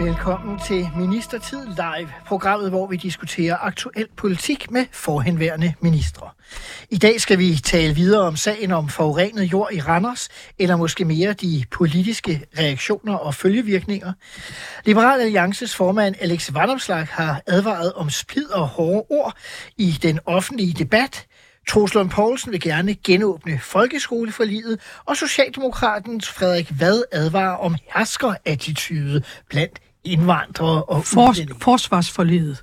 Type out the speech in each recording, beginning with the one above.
Velkommen til Ministertid Live, programmet, hvor vi diskuterer aktuel politik med forhenværende ministre. I dag skal vi tale videre om sagen om forurenet jord i Randers, eller måske mere de politiske reaktioner og følgevirkninger. Liberal Alliances formand Alex Vandomslag har advaret om splid og hårde ord i den offentlige debat. Troslund Poulsen vil gerne genåbne folkeskoleforliget, og Socialdemokratens Frederik Vad advarer om herskerattitude blandt indvandrere og For, udlændinge. forsvarsforlidet.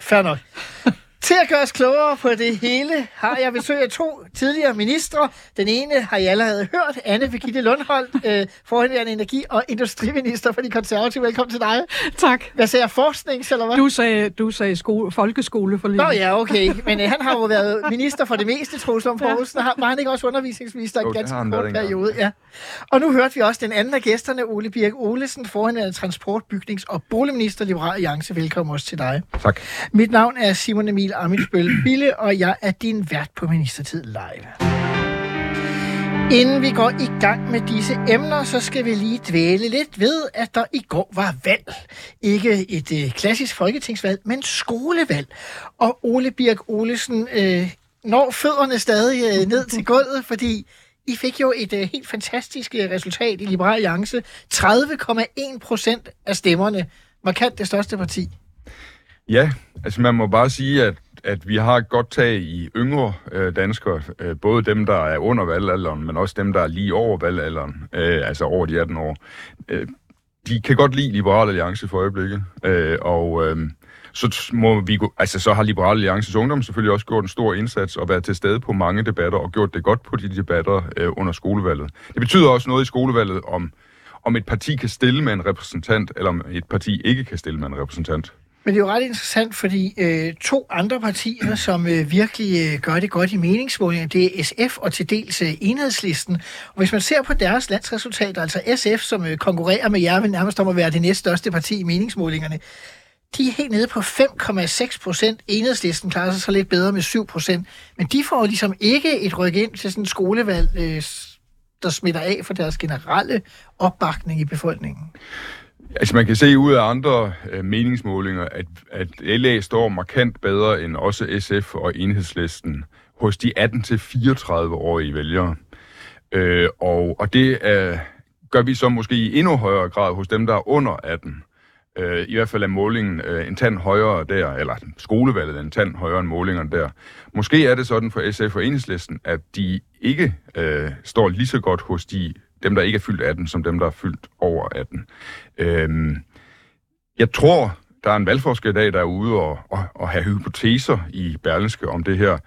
Fair nok. Til at gøre os klogere på det hele, har jeg besøg af to tidligere ministre. Den ene har I allerede hørt, Anne Birgitte Lundholdt, øh, forhenværende energi- og industriminister for de konservative. Velkommen til dig. Tak. Hvad siger jeg, forsknings, eller hvad? Du sagde, du sagde skole, folkeskoleforliget. Nå ja, okay. Men øh, han har jo været minister for det meste, Troels Lund Poulsen. Har- Var han ikke også undervisningsminister i en ganske kort periode? Ja. Og nu hørte vi også den anden af gæsterne, Ole Birk Olesen, forhenværende transport-, bygnings- og boligminister, Liberal Alliance. Velkommen også til dig. Tak. Mit navn er Simon Emil Amitsbøl Bille, og jeg er din vært på Ministertid Live. Inden vi går i gang med disse emner, så skal vi lige dvæle lidt ved, at der i går var valg. Ikke et øh, klassisk folketingsvalg, men skolevalg. Og Ole Birk Olesen øh, når fødderne stadig øh, ned til gulvet, fordi I fik jo et øh, helt fantastisk øh, resultat i Liberal Alliance. 30,1 procent af stemmerne. Markant det største parti. Ja, altså man må bare sige, at, at vi har et godt tag i yngre øh, danskere, øh, både dem, der er under valgalderen, men også dem, der er lige over valgalderen, øh, altså over de 18 år. Øh, de kan godt lide Liberal Alliance for øjeblikket, øh, og øh, så må vi gå, altså så har Liberal Alliances Ungdom selvfølgelig også gjort en stor indsats og været til stede på mange debatter og gjort det godt på de debatter øh, under skolevalget. Det betyder også noget i skolevalget om om et parti kan stille med en repræsentant, eller om et parti ikke kan stille med en repræsentant. Men det er jo ret interessant, fordi øh, to andre partier, som øh, virkelig øh, gør det godt i meningsmålinger, det er SF og til dels øh, Enhedslisten. Og hvis man ser på deres landsresultater, altså SF, som øh, konkurrerer med jer, vil nærmest om at være det næststørste parti i meningsmålingerne, de er helt nede på 5,6 procent. Enhedslisten klarer sig så lidt bedre med 7 procent. Men de får ligesom ikke et ryk ind til sådan et skolevalg, øh, der smitter af for deres generelle opbakning i befolkningen. Altså man kan se ud af andre øh, meningsmålinger, at, at LA står markant bedre end også SF og Enhedslisten hos de 18-34-årige vælgere. Øh, og, og det øh, gør vi så måske i endnu højere grad hos dem, der er under 18. Øh, I hvert fald er målingen øh, en tand højere der, eller skolevalget er en tand højere end målingerne der. Måske er det sådan for SF og Enhedslisten, at de ikke øh, står lige så godt hos de, dem, der ikke er fyldt 18, som dem, der er fyldt over 18. Øhm, jeg tror, der er en valgforsker i dag, der er ude og, og, og have hypoteser i Berlingske om det her,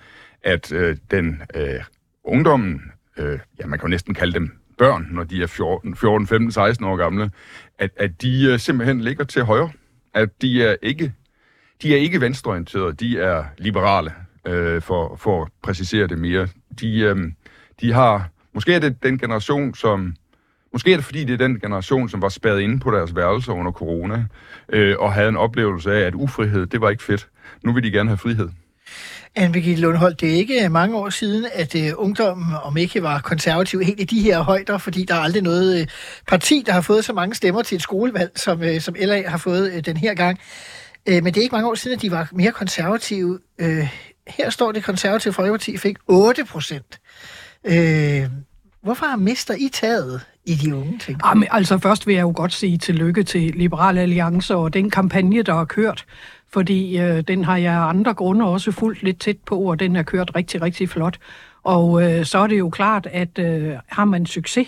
at øh, den øh, ungdommen, øh, ja, man kan jo næsten kalde dem børn, når de er 14, 14 15, 16 år gamle, at, at de øh, simpelthen ligger til højre. At de er ikke, de er ikke venstreorienterede, de er liberale, øh, for, for at præcisere det mere. De, øh, de har, måske er det den generation, som Måske er det fordi, det er den generation, som var spærret inde på deres værelser under corona, øh, og havde en oplevelse af, at ufrihed, det var ikke fedt. Nu vil de gerne have frihed. Anne-Begitte Lundholdt, det er ikke mange år siden, at uh, ungdommen, om ikke var konservativ, helt i de her højder, fordi der er aldrig noget uh, parti, der har fået så mange stemmer til et skolevalg, som, uh, som LA har fået uh, den her gang. Uh, men det er ikke mange år siden, at de var mere konservative. Uh, her står det konservative Folkeparti fik 8 procent. Uh, hvorfor mister I taget i de unge, ting? Ah, Jamen, altså først vil jeg jo godt sige tillykke til Liberal Alliance og den kampagne, der har kørt, fordi øh, den har jeg af andre grunde også fulgt lidt tæt på, og den har kørt rigtig, rigtig flot. Og øh, så er det jo klart, at øh, har man succes,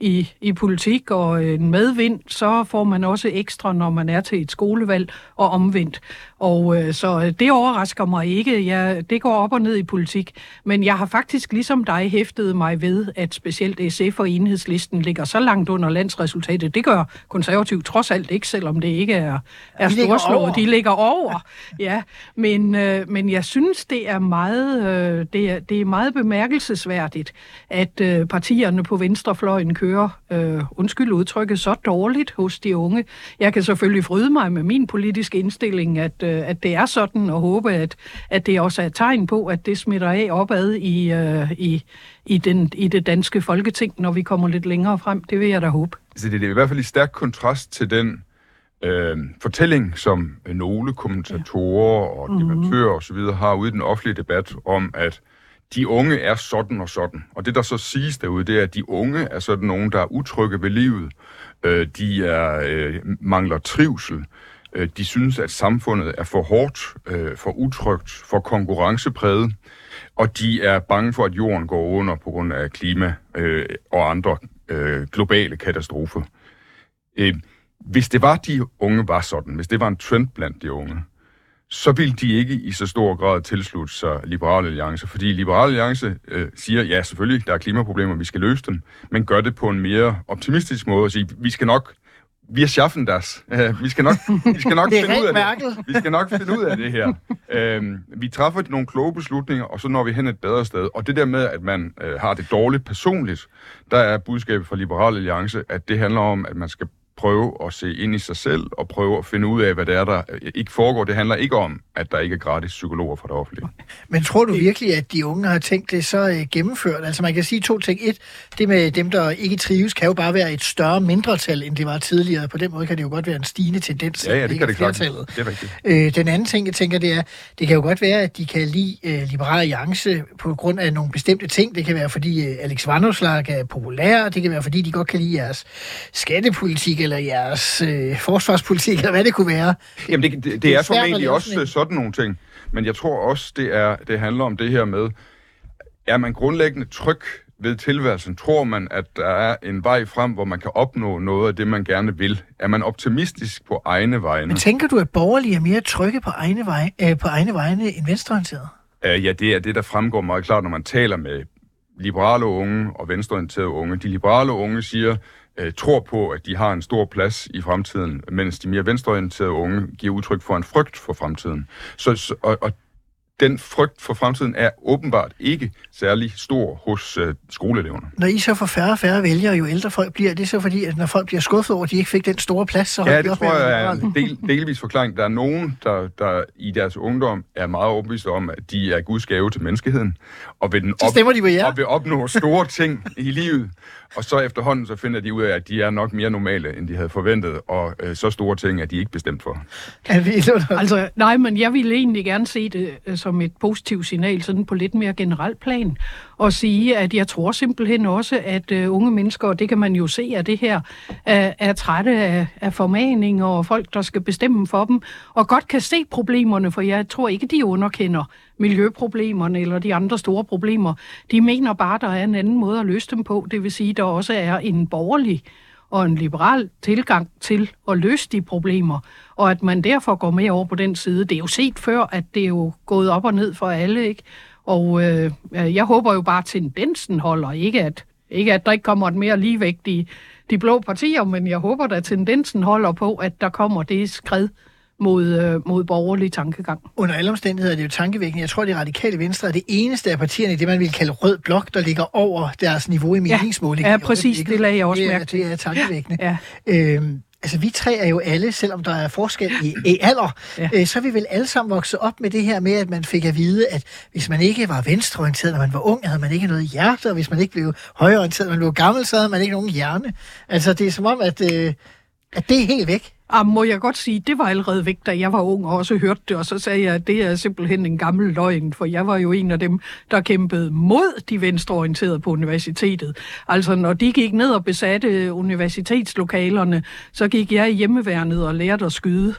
i, i politik og en medvind, så får man også ekstra, når man er til et skolevalg og omvendt. Og øh, så det overrasker mig ikke. Jeg, det går op og ned i politik. Men jeg har faktisk ligesom dig hæftet mig ved, at specielt SF og enhedslisten ligger så langt under landsresultatet. Det gør konservativ trods alt ikke, selvom det ikke er, er storslået. over. De ligger over. Ja, men, øh, men jeg synes, det er meget, øh, det er, det er meget bemærkelsesværdigt, at øh, partierne på venstrefløjen kører, øh, undskyld udtrykket, så dårligt hos de unge. Jeg kan selvfølgelig fryde mig med min politiske indstilling, at, øh, at det er sådan, og håbe, at, at det også er et tegn på, at det smitter af opad i, øh, i, i, den, i det danske folketing, når vi kommer lidt længere frem. Det vil jeg da håbe. Så det er i hvert fald i stærk kontrast til den øh, fortælling, som nogle kommentatorer og debattører osv. har ude i den offentlige debat om, at de unge er sådan og sådan. Og det, der så siges derude, det er, at de unge er sådan nogen, der er utrygge ved livet. Øh, de er, øh, mangler trivsel. Øh, de synes, at samfundet er for hårdt, øh, for utrygt, for konkurrencepræget. Og de er bange for, at jorden går under på grund af klima øh, og andre øh, globale katastrofer. Øh, hvis det var, de unge var sådan, hvis det var en trend blandt de unge, så ville de ikke i så stor grad tilslutte sig Liberal Alliance, fordi Liberal Alliance øh, siger, ja selvfølgelig, der er klimaproblemer, vi skal løse dem, men gør det på en mere optimistisk måde og sige, vi skal nok, vi er schaffen das, uh, vi skal nok, vi skal nok finde ud af rent det. Vi skal nok finde ud af det her. Øhm, vi træffer nogle kloge beslutninger, og så når vi hen et bedre sted. Og det der med, at man øh, har det dårligt personligt, der er budskabet fra Liberal Alliance, at det handler om, at man skal prøve at se ind i sig selv og prøve at finde ud af, hvad det er, der ikke foregår. Det handler ikke om, at der ikke er gratis psykologer fra det offentlige. Men tror du virkelig, at de unge har tænkt det så øh, gennemført? Altså man kan sige to ting. Et, det med dem, der ikke trives, kan jo bare være et større mindretal, end det var tidligere. På den måde kan det jo godt være en stigende tendens. Ja, ja, det kan det klart. flertallet. Det er rigtigt. Øh, den anden ting, jeg tænker, det er, det kan jo godt være, at de kan lide øh, Liberal Alliance på grund af nogle bestemte ting. Det kan være, fordi øh, Alex Vanderslag er populær. Det kan være, fordi de godt kan lide jeres skattepolitik, eller jeres øh, forsvarspolitik, eller hvad det kunne være. Jamen, det, det, det, er det er at formentlig også sådan nogle ting. Men jeg tror også, det, er, det handler om det her med, er man grundlæggende tryg ved tilværelsen? Tror man, at der er en vej frem, hvor man kan opnå noget af det, man gerne vil? Er man optimistisk på egne vegne? Men tænker du, at borgerlige er mere trygge på egne, vej, øh, på egne vegne end venstreorienterede? Uh, ja, det er det, der fremgår meget klart, når man taler med liberale unge og venstreorienterede unge. De liberale unge siger, uh, tror på, at de har en stor plads i fremtiden, mens de mere venstreorienterede unge giver udtryk for en frygt for fremtiden. Så, så, og, og den frygt for fremtiden er åbenbart ikke særlig stor hos uh, skoleeleverne. Når I så får færre og færre vælgere, jo ældre folk bliver, det er så fordi, at når folk bliver skuffet over, at de ikke fik den store plads, så Ja, det op tror jeg er en del, delvis forklaring. Der er nogen, der, der i deres ungdom er meget overbevist om, at de er Guds gave til menneskeheden, og vil, den Så stemmer de på jer. og vil opnå store ting i livet. Og så efterhånden så finder de ud af, at de er nok mere normale, end de havde forventet, og øh, så store ting er de ikke bestemt for. Er vi Altså, nej, men jeg ville egentlig gerne se det øh, som et positivt signal, sådan på lidt mere generelt plan, og sige, at jeg tror simpelthen også, at uh, unge mennesker, og det kan man jo se af det her, er, er trætte af, af formaninger og folk, der skal bestemme for dem, og godt kan se problemerne, for jeg tror ikke, de underkender miljøproblemerne eller de andre store problemer. De mener bare, der er en anden måde at løse dem på, det vil sige, der også er en borgerlig og en liberal tilgang til at løse de problemer, og at man derfor går med over på den side. Det er jo set før, at det er jo gået op og ned for alle, ikke? Og øh, jeg håber jo bare, at tendensen holder, ikke at, ikke at der ikke kommer et mere ligevægt i de blå partier, men jeg håber, at tendensen holder på, at der kommer det skred mod, øh, mod borgerlig tankegang. Under alle omstændigheder er det jo tankevækkende. Jeg tror, det radikale venstre er det eneste af partierne i det, man vil kalde rød blok, der ligger over deres niveau i meningsmåling. ja, præcis. Det lagde jeg også det er, mærke til. Det er tankevækkende. Ja. Øhm, altså, vi tre er jo alle, selvom der er forskel i, i alder, ja. Ja. øh, så er vi vel alle sammen vokset op med det her med, at man fik at vide, at hvis man ikke var venstreorienteret, når man var ung, havde man ikke noget hjerte, og hvis man ikke blev højreorienteret, når man blev gammel, så havde man ikke nogen hjerne. Altså, det er som om, at, øh, at det er helt væk. Ah, må jeg godt sige, det var allerede væk, da jeg var ung og også hørte det, og så sagde jeg, at det er simpelthen en gammel løgn, for jeg var jo en af dem, der kæmpede mod de venstreorienterede på universitetet. Altså, når de gik ned og besatte universitetslokalerne, så gik jeg i hjemmeværnet og lærte at skyde.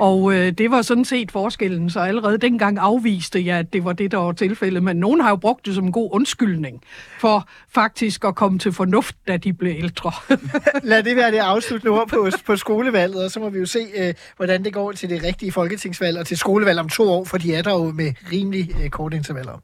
Og øh, det var sådan set forskellen, så allerede dengang afviste jeg, at det var det, der var tilfældet. Men nogen har jo brugt det som en god undskyldning for faktisk at komme til fornuft, da de blev ældre. Lad det være det afsluttende ord på, på skolevalget, og så må vi jo se, øh, hvordan det går til det rigtige folketingsvalg og til skolevalg om to år, for de er der jo med rimelig øh, korte intervaller.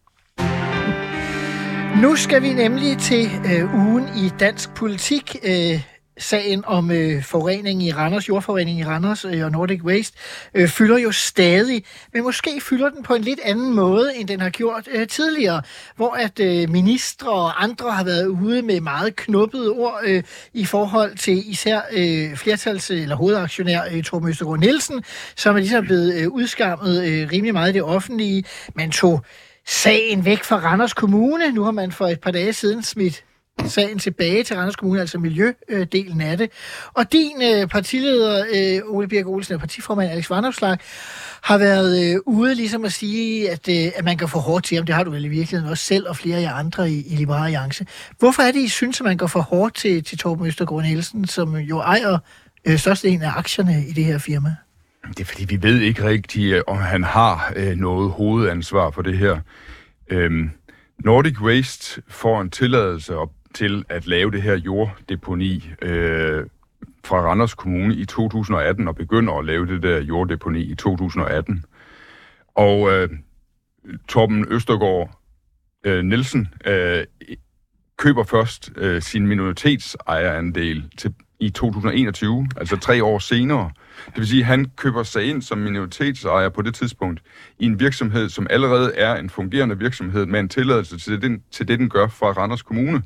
Nu skal vi nemlig til øh, ugen i dansk politik. Øh, sagen om øh, forurening i Randers, jordforurening i Randers øh, og Nordic Waste, øh, fylder jo stadig, men måske fylder den på en lidt anden måde, end den har gjort øh, tidligere, hvor at øh, ministre og andre har været ude med meget knuppede ord øh, i forhold til især øh, flertals- eller hovedaktionær øh, Torben Østergaard Nielsen, som er ligesom blevet øh, udskammet øh, rimelig meget i det offentlige. Man tog sagen væk fra Randers Kommune. Nu har man for et par dage siden smidt sagen tilbage til Randers Kommune, altså miljødelen af det. Og din øh, partileder, øh, Ole Birk Olsen, og partiformand Alex Vandopslag, har været øh, ude ligesom at sige, at, øh, at man kan få hårdt til ham. Det har du vel i virkeligheden også selv og flere af jer andre i, i Liberale Alliance. Hvorfor er det, I synes, at man går for hårdt til, til Torben Østergaard Nielsen, som jo ejer øh, størstedelen af aktierne i det her firma? Det er fordi, vi ved ikke rigtigt, øh, om han har øh, noget hovedansvar for det her. Øhm, Nordic Waste får en tilladelse og til at lave det her jorddeponi øh, fra Randers Kommune i 2018 og begynder at lave det der jorddeponi i 2018. Og øh, Torben Østergaard øh, Nielsen øh, køber først øh, sin minoritetsejerandel til, i 2021, altså tre år senere. Det vil sige, at han køber sig ind som minoritetsejer på det tidspunkt i en virksomhed, som allerede er en fungerende virksomhed med en tilladelse til, den, til det, den gør fra Randers Kommune.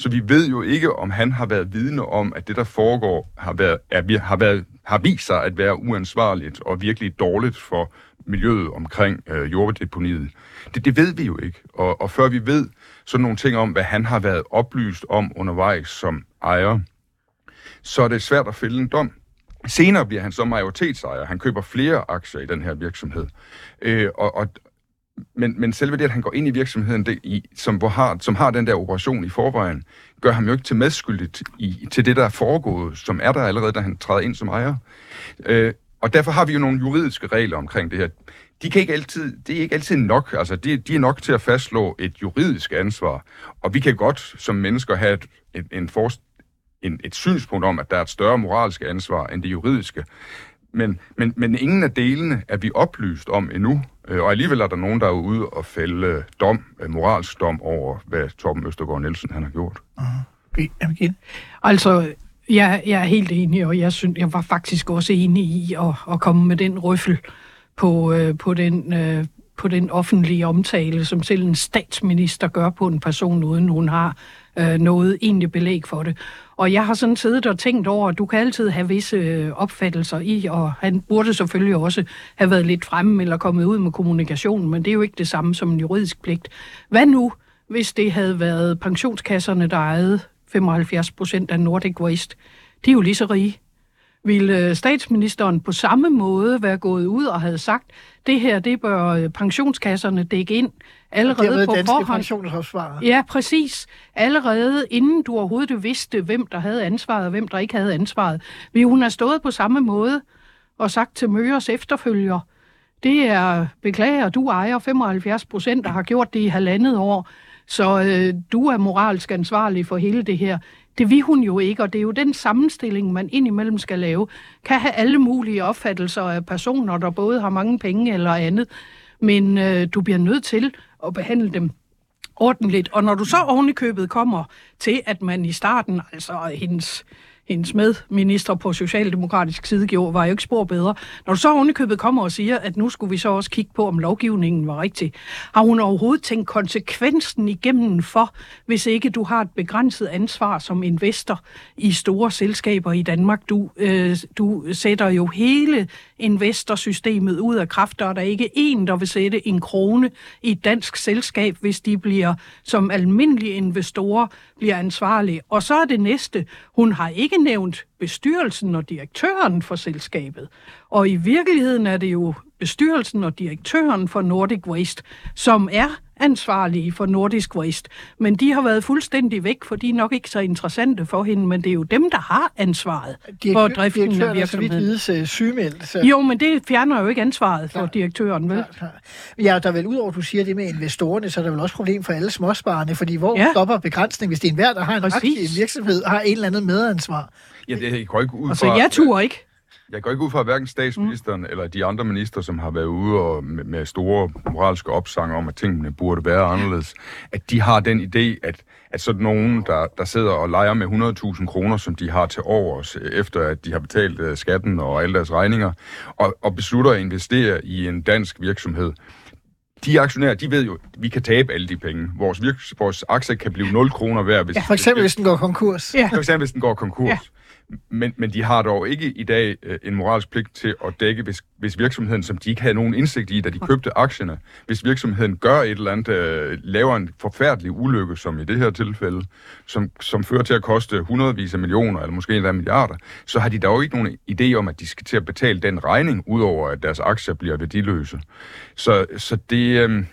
Så vi ved jo ikke, om han har været vidne om, at det, der foregår, har, været, er, har, været, har vist sig at være uansvarligt og virkelig dårligt for miljøet omkring øh, jorddeponiet. Det, det ved vi jo ikke. Og, og før vi ved sådan nogle ting om, hvad han har været oplyst om undervejs som ejer, så er det svært at fælde en dom. Senere bliver han så majoritetsejer. Han køber flere aktier i den her virksomhed. Øh, og, og, men, men selve det, at han går ind i virksomheden, det, i, som, hvor har, som har den der operation i forvejen, gør ham jo ikke til medskyldig i, til det, der er foregået, som er der allerede, da han træder ind som ejer. Øh, og derfor har vi jo nogle juridiske regler omkring det her. De kan ikke altid, det er ikke altid nok. Altså, de, de er nok til at fastslå et juridisk ansvar. Og vi kan godt som mennesker have et, en, en, forst, en, et synspunkt om, at der er et større moralsk ansvar end det juridiske. Men, men, men ingen af delene er vi oplyst om endnu. Øh, og alligevel er der nogen, der er ude og fælde dom, øh, moralsk dom over, hvad Torben Østergaard Nielsen han har gjort. Uh-huh. Altså, jeg, jeg er helt enig, og jeg, synes, jeg var faktisk også enig i at, at komme med den røffel på, øh, på, den, øh, på den offentlige omtale, som selv en statsminister gør på en person, uden hun har øh, noget egentlig belæg for det. Og jeg har sådan siddet og tænkt over, at du kan altid have visse øh, opfattelser i, og han burde selvfølgelig også have været lidt fremme eller kommet ud med kommunikation, men det er jo ikke det samme som en juridisk pligt. Hvad nu, hvis det havde været pensionskasserne, der ejede 75 procent af Nordic Waste? De er jo lige så rige ville øh, statsministeren på samme måde være gået ud og havde sagt, det her, det bør øh, pensionskasserne dække ind allerede på forhånd. Ja, præcis. Allerede inden du overhovedet vidste, hvem der havde ansvaret og hvem der ikke havde ansvaret. Vi hun har stået på samme måde og sagt til Møgers efterfølger, det er, beklager, du ejer 75 procent og har gjort det i halvandet år, så øh, du er moralsk ansvarlig for hele det her. Det vil hun jo ikke, og det er jo den sammenstilling, man indimellem skal lave. Kan have alle mulige opfattelser af personer, der både har mange penge eller andet, men øh, du bliver nødt til at behandle dem ordentligt. Og når du så ovenikøbet kommer til, at man i starten, altså hendes hendes medminister på socialdemokratisk side gjorde, var jo ikke spor bedre. Når du så ovenikøbet kommer og siger, at nu skulle vi så også kigge på, om lovgivningen var rigtig, har hun overhovedet tænkt konsekvensen igennem for, hvis ikke du har et begrænset ansvar som investor i store selskaber i Danmark. Du, øh, du sætter jo hele investorsystemet ud af kraft, og der er ikke en, der vil sætte en krone i et dansk selskab, hvis de bliver som almindelige investorer bliver ansvarlige. Og så er det næste, hun har ikke nævnt bestyrelsen og direktøren for selskabet. Og i virkeligheden er det jo bestyrelsen og direktøren for Nordic Waste, som er ansvarlige for Nordisk Waste. Men de har været fuldstændig væk, for de er nok ikke så interessante for hende, men det er jo dem, der har ansvaret for driften af virksomheden. vides uh, sygemeldt. Så. Jo, men det fjerner jo ikke ansvaret for Klar. direktøren, vel? Klar, klar. Ja, der er vel udover, at du siger det med investorerne, så er der vel også problem for alle småsparerne, fordi hvor Ja. stopper begrænsning, hvis det er enhver, der har en Præcis. aktie i en virksomhed, har en eller anden medansvar? Ja, det, jeg går ikke ud Altså, fra, jeg turer ikke. Jeg går ikke ud fra, at hverken statsministeren mm. eller de andre minister, som har været ude og med, med store moralske opsange om, at tingene burde være anderledes, at de har den idé, at, at sådan nogen, der, der sidder og leger med 100.000 kroner, som de har til overs, øh, efter at de har betalt øh, skatten og alle deres regninger, og, og beslutter at investere i en dansk virksomhed, de aktionærer, de ved jo, at vi kan tabe alle de penge. Vores, virks, vores aktier kan blive 0 kroner værd, hvis, For eksempel, hvis den går konkurs. Ja. for eksempel, hvis den går konkurs. Ja. Men, men de har dog ikke i dag øh, en moralsk pligt til at dække, hvis, hvis virksomheden, som de ikke havde nogen indsigt i, da de købte aktierne, hvis virksomheden gør et eller andet, øh, laver en forfærdelig ulykke, som i det her tilfælde, som, som fører til at koste hundredvis af millioner, eller måske endda milliarder, så har de dog ikke nogen idé om, at de skal til at betale den regning, udover at deres aktier bliver værdiløse. Så, så det... Øh,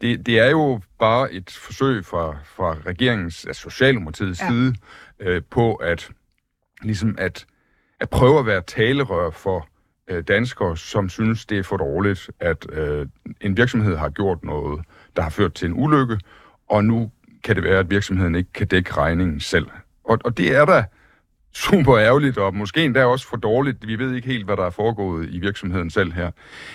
det, det er jo bare et forsøg fra, fra regeringens, altså Socialdemokratiets ja. side, øh, på at, ligesom at, at prøve at være talerør for øh, danskere, som synes, det er for dårligt, at øh, en virksomhed har gjort noget, der har ført til en ulykke, og nu kan det være, at virksomheden ikke kan dække regningen selv. Og, og det er da super ærgerligt, og måske endda også for dårligt. Vi ved ikke helt, hvad der er foregået i virksomheden selv her.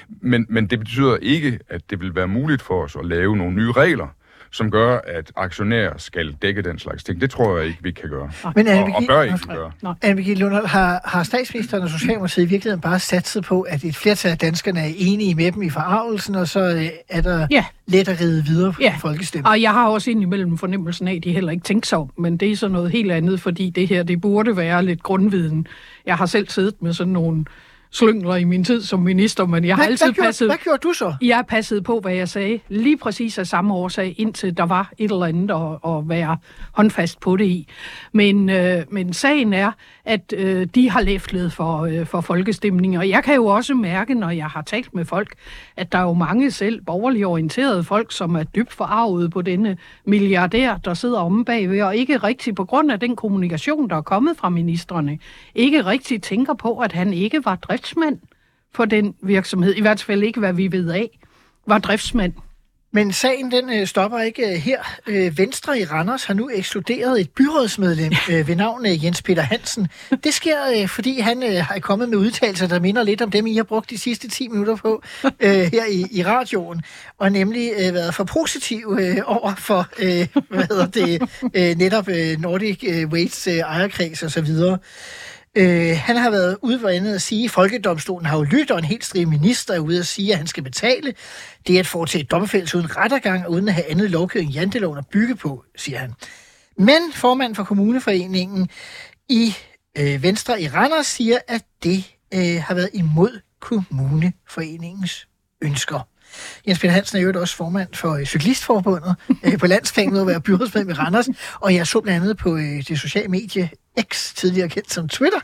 Men, men det betyder ikke, at det vil være muligt for os at lave nogle nye regler, som gør, at aktionærer skal dække den slags ting. Det tror jeg ikke, vi kan gøre. Men Og, og bør ikke gøre. Anne Birgitte Lundholm, har, har statsministeren og Socialdemokratiet i virkeligheden bare satset på, at et flertal af danskerne er enige med dem i forarvelsen, og så øh, er der Ja. let at ride videre på Ja. folkestemmen? Og jeg har også indimellem fornemmelsen af, at de heller ikke tænker sig om, men det er så noget helt andet, fordi det her, det burde være lidt grundviden. Jeg har selv siddet med sådan nogle slyngler i min tid som minister, men jeg har Hvad, altid hvad, gjorde, passet... hvad gjorde du så? Jeg passede på, hvad jeg sagde, lige præcis af samme årsag, indtil der var et eller andet at, at være håndfast på det i. Men, øh, men sagen er, at øh, de har læflet for, øh, for folkestemning, og jeg kan jo også mærke, når jeg har talt med folk, at der er jo mange selv borgerligt orienterede folk, som er dybt forarvet på denne milliardær, der sidder omme bagved, og ikke rigtig på grund af den kommunikation, der er kommet fra ministerne, ikke rigtig tænker på, at han ikke var driftsmand for den virksomhed, i hvert fald ikke, hvad vi ved af, var driftsmand. Men sagen den øh, stopper ikke øh, her. Øh, Venstre i Randers har nu ekskluderet et byrådsmedlem øh, ved navn øh, Jens Peter Hansen. Det sker, øh, fordi han øh, har kommet med udtalelser, der minder lidt om dem, I har brugt de sidste 10 minutter på øh, her i, i radioen, og nemlig øh, været for positiv øh, over for øh, hvad hedder det, øh, netop øh, Nordic øh, Waste øh, ejerkreds og så videre. Øh, han har været ude for andet at sige, at Folkedomstolen har jo lyttet, og en helt stribe minister er ude at sige, at han skal betale. Det er at foretage domfældelse uden rettergang, og uden at have andet lovgivning janteloven at bygge på, siger han. Men formanden for kommuneforeningen i øh, Venstre i Randers siger, at det øh, har været imod kommuneforeningens ønsker. Jens Peter Hansen er jo også formand for øh, Cyklistforbundet øh, på landsplan med at være byrådsmedlem i Randers, og jeg så blandt andet på øh, det sociale medie X, tidligere kendt som Twitter,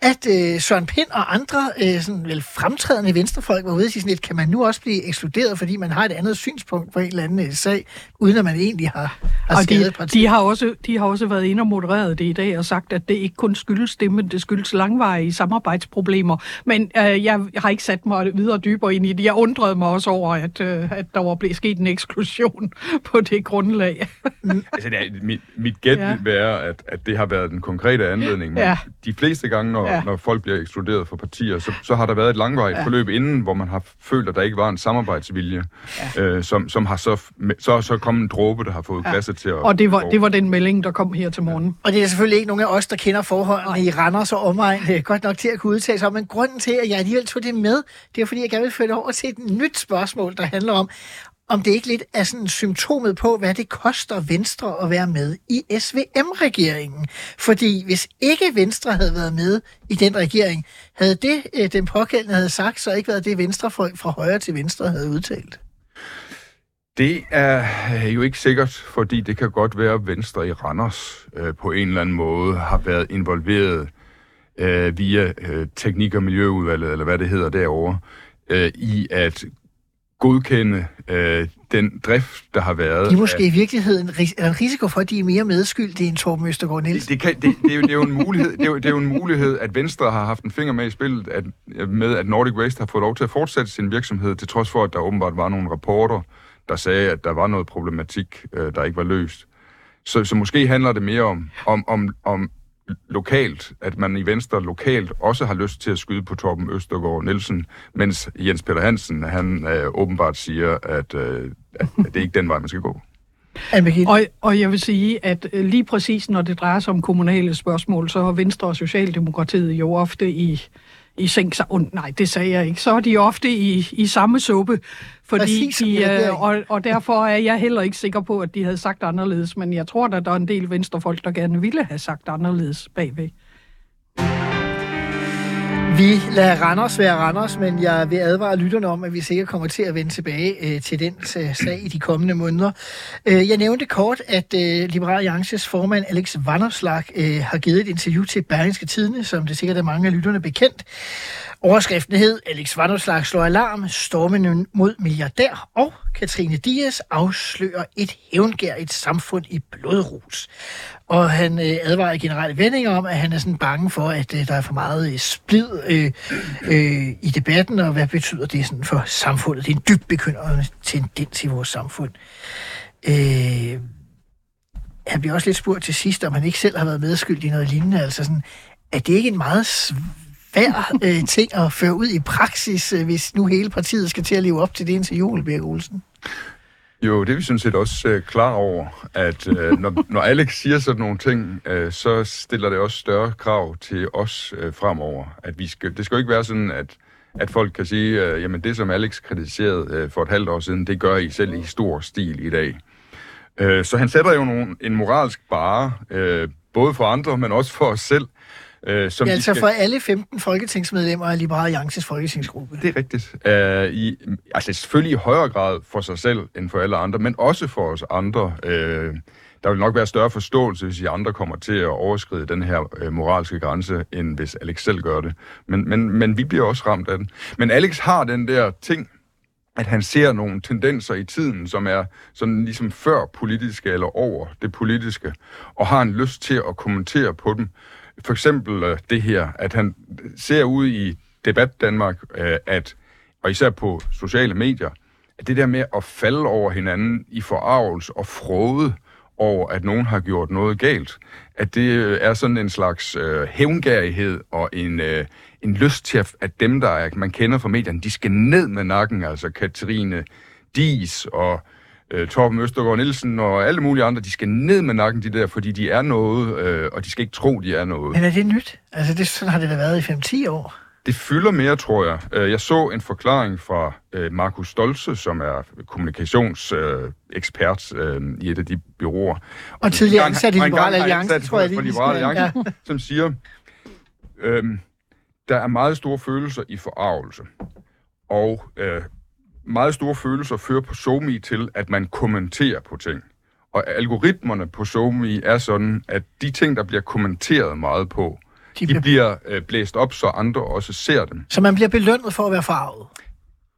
at øh, Søren Pind og andre øh, sådan vel fremtrædende venstrefolk var ude og sige sådan lidt, kan man nu også blive ekskluderet, fordi man har et andet synspunkt på en eller anden øh, sag, uden at man egentlig har, har Og skadet de, partiet. de, har også, de har også været inde og modereret det i dag og sagt, at det ikke kun skyldes det, men det skyldes langvarige samarbejdsproblemer. Men øh, jeg har ikke sat mig videre dybere ind i det. Jeg undrede mig også over, at, øh, at der var blevet sket en eksklusion på det grundlag. Altså, det er, mit, mit gæt Ja. ja. vil være, at, at det har været den konkrete anledning. Men Ja. de fleste gange, når, Ja. ja. når folk bliver ekskluderet fra partier, så, så har der været et langvarigt Ja. ja. forløb inden, hvor man har følt, at der ikke var en samarbejdsvilje, ja. øh, som, som har så, så så kommet en dråbe, der har fået ja. glasset til at... Og det var, det var den melding, der kom her til morgen. Og det er selvfølgelig ikke nogen af os, der kender forholdene i Randers og omegn øh, godt nok til at kunne udtale sig om. Men grunden til, at jeg alligevel tog det med, det er fordi, jeg gerne vil føre det over til et nyt spørgsmål, der handler om, om det ikke lidt er sådan symptomet på, hvad det koster Venstre at være med i SVM-regeringen. Fordi hvis ikke Venstre havde været med i den regering, havde det, øh, den pågældende havde sagt, så ikke været det venstrefolk fra højre til venstre havde udtalt. Det er øh, jo ikke sikkert, fordi det kan godt være, at Venstre i Randers øh, på en eller anden måde har været involveret øh, via øh, teknik- og miljøudvalget, eller hvad det hedder derovre, øh, i at godkende øh, den drift, der har været. De er måske i virkeligheden er der en risiko for, at de er mere medskyldige end Torben Østergaard Det, Nielsen. det, kan, det, det, er jo, det, er jo en mulighed, det, er jo, det er jo en mulighed, at Venstre har haft en finger med i spillet at, med, at Nordic Waste har fået lov til at fortsætte sin virksomhed, til trods for, at der åbenbart var nogle rapporter, der sagde, at der var noget problematik, øh, der ikke var løst. Så, så måske handler det mere om, om, om, om lokalt, at man i Venstre lokalt også har lyst til at skyde på Torben Østergaard Nielsen, mens Jens Peter Hansen, han øh, åbenbart siger, at, øh, at det er ikke den vej, man skal gå. Og, og jeg vil sige, at øh, lige præcis når det drejer sig om kommunale spørgsmål, så er Venstre og Socialdemokratiet jo ofte i, i seng oh, Nej, det sagde jeg ikke. Så er de ofte i, i samme suppe, fordi Præcis de, øh, og, og derfor er jeg heller ikke sikker på, at de havde sagt anderledes, men jeg tror, at der er en del venstrefolk, der gerne ville have sagt anderledes bagved. Vi lader Randers være Randers, men jeg vil advare lytterne om, at vi sikkert kommer til at vende tilbage øh, til den øh, sag i de kommende måneder. Øh, jeg nævnte kort, at øh, Liberal Alliances formand Alex Vanderslag øh, har givet et interview til Berlingske Tidene, som det sikkert er mange af lytterne bekendt. Overskriften hed, Alex Vanderslag slår alarm, stormen mod milliardær, og Katrine Dias afslører et hævngærigt samfund i blodrus. Og han øh, advarer i generelle vendinger om, at han er sådan bange for, at øh, der er for meget øh, splid øh, øh, i debatten, og hvad betyder det sådan for samfundet? Det er en dybt bekymrende tendens i vores samfund. Øh, han bliver også lidt spurgt til sidst, om han ikke selv har været medskyldig i noget lignende. Altså sådan, er det ikke en meget svær øh, ting at føre ud i praksis, øh, hvis nu hele partiet skal til at leve op til det indtil jul, Birk Olsen? Jo, det er vi sådan set også øh, klar over, at øh, når, når Alex siger sådan nogle ting, øh, så stiller det også større krav til os øh, fremover. At vi skal, det skal jo ikke være sådan, at, at folk kan sige, øh, jamen det som Alex kritiserede øh, for et halvt år siden, det gør I selv i stor stil i dag. Øh, så han sætter jo nogle, en moralsk bare, øh, både for andre, men også for os selv. Øh, som Ja, altså skal- for alle 15 folketingsmedlemmer af Liberal Alliances folketingsgruppe. det er rigtigt. Uh, i, altså selvfølgelig i højere grad for sig selv end for alle andre, men også for os andre. Uh, der vil nok være større forståelse, hvis I andre kommer til at overskride den her uh, moralske grænse, end hvis Alex selv gør det. Men, men, men vi bliver også ramt af den. Men Alex har den der ting, at han ser nogle tendenser i tiden, som er sådan ligesom før politiske eller over det politiske, og har en lyst til at kommentere på dem. For eksempel øh, det her, at han ser ud i debat Danmark, øh, at, og især på sociale medier, at det der med at falde over hinanden i forarvelse og frode over, at nogen har gjort noget galt, at det øh, er sådan en slags øh, hævngærighed og en, øh, en lyst til, at, at dem, der er, man kender fra medierne, de skal ned med nakken, altså Katrine Dies og øh, Torben Østergaard Nielsen og alle mulige andre, de skal ned med nakken, de der, fordi de er noget, øh, og de skal ikke tro, de er noget. Men er det nyt? Altså, det, sådan har det da været i 5-10 år. Det fylder mere, tror jeg. Øh, Jeg så en forklaring fra øh, Markus Stolze, som er kommunikationsekspert øh, i et af de byråer. Og tidligere ansat i Liberal Alliance, tror jeg vi Liberal Alliance, ja. som siger, øhm, der er meget store følelser i forarvelse. Og øh, meget store følelser fører på SoMe til, at man kommenterer på ting. Og algoritmerne på SoMe er sådan, at de ting, der bliver kommenteret meget på, De de bliver- bliver øh, blæst op, så andre også ser dem. Så man bliver belønnet for at være farvet.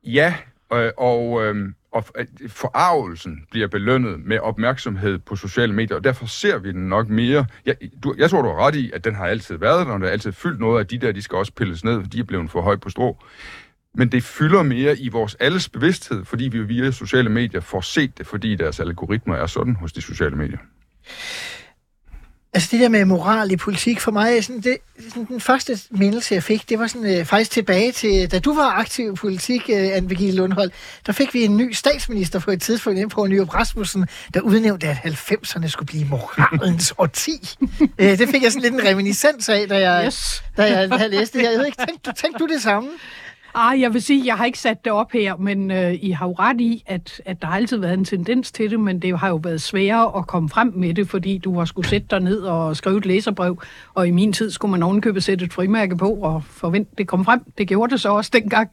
Ja, øh, og, øh, og øh, forarvelsen bliver belønnet med opmærksomhed på sociale medier, og derfor ser vi den nok mere. Jeg, du, jeg tror, du har ret i, at den har altid været der, og der er altid fyldt noget af de der, de skal også pilles ned, for de er blevet for højt på strå. Men det fylder mere i vores alles bevidsthed, fordi vi via sociale medier får set det, fordi deres algoritmer er sådan hos de sociale medier. Altså det der med moral i politik, for mig, er sådan, det, sådan, den første mindelse, jeg fik, det var sådan, øh, faktisk tilbage til, da du var aktiv i politik, øh, Anne Birgitte Lundhold, der fik vi en ny statsminister på et tidspunkt ind på Nyrup Rasmussen, der udnævnte, at 90'erne skulle blive moralens årti. øh, det fik jeg sådan lidt en reminiscens af, da jeg, Yes. da jeg havde læst det her. Jeg ved ikke, tænkte, tænkte du det samme? Ah, jeg vil sige, jeg har ikke sat det op her, men øh, I har jo ret i, at, at der har altid været en tendens til det, men det har jo været sværere at komme frem med det, fordi du har skulle sætte dig ned og skrive et læserbrev, og i min tid skulle man ovenkøbe sætte et frimærke på og forvente, det kom frem. Det gjorde det så også dengang.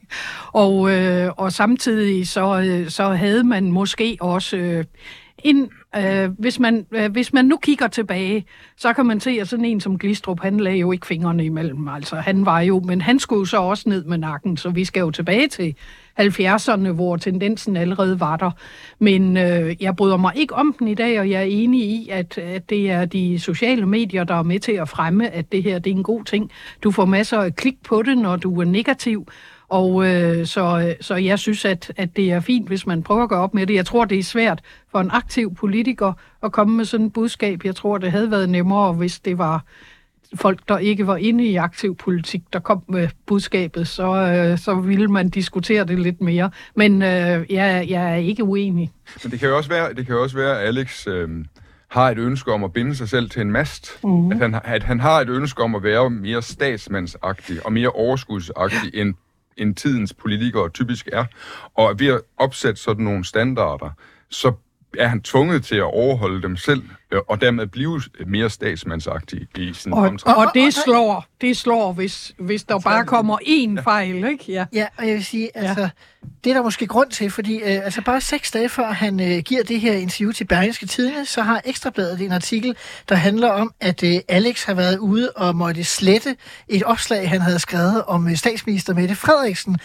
Og, øh, og samtidig så, øh, så havde man måske også... Øh, en, øh, hvis, man, øh, hvis man nu kigger tilbage, så kan man se, at sådan en som Glistrup, han lagde jo ikke fingrene imellem. Altså, han var jo, men han skulle så også ned med nakken, så vi skal jo tilbage til 70'erne, hvor tendensen allerede var der. Men øh, jeg bryder mig ikke om den i dag, og jeg er enig i, at, at det er de sociale medier, der er med til at fremme, at det her det er en god ting. Du får masser af klik på det, når du er negativ, og øh, så, så jeg synes, at, at det er fint, hvis man prøver at gå op med det. Jeg tror, det er svært for en aktiv politiker at komme med sådan et budskab. Jeg tror, det havde været nemmere, hvis det var folk, der ikke var inde i aktiv politik, der kom med budskabet, så, øh, så ville man diskutere det lidt mere. Men øh, jeg, jeg er ikke uenig. Men det kan jo også være, det kan jo også være at Alex øh, har et ønske om at binde sig selv til en mast. Mm. At, han, at han har et ønske om at være mere statsmandsagtig og mere overskudsagtig end end tidens politikere typisk er. Og ved at opsætte sådan nogle standarder, så er han tvunget til at overholde dem selv, øh, og dermed blive mere statsmandsagtig i sin og, og, og det slår, det slår hvis, hvis der bare kommer én fejl, ikke? Ja. ja, og jeg vil sige, altså, ja. det er der måske grund til, fordi øh, altså bare seks dage før han øh, giver det her interview til Berlingske Tidene, så har Ekstrabladet en artikel, der handler om, at øh, Alex har været ude og måtte slette et opslag, han havde skrevet om øh, statsminister Mette Frederiksen,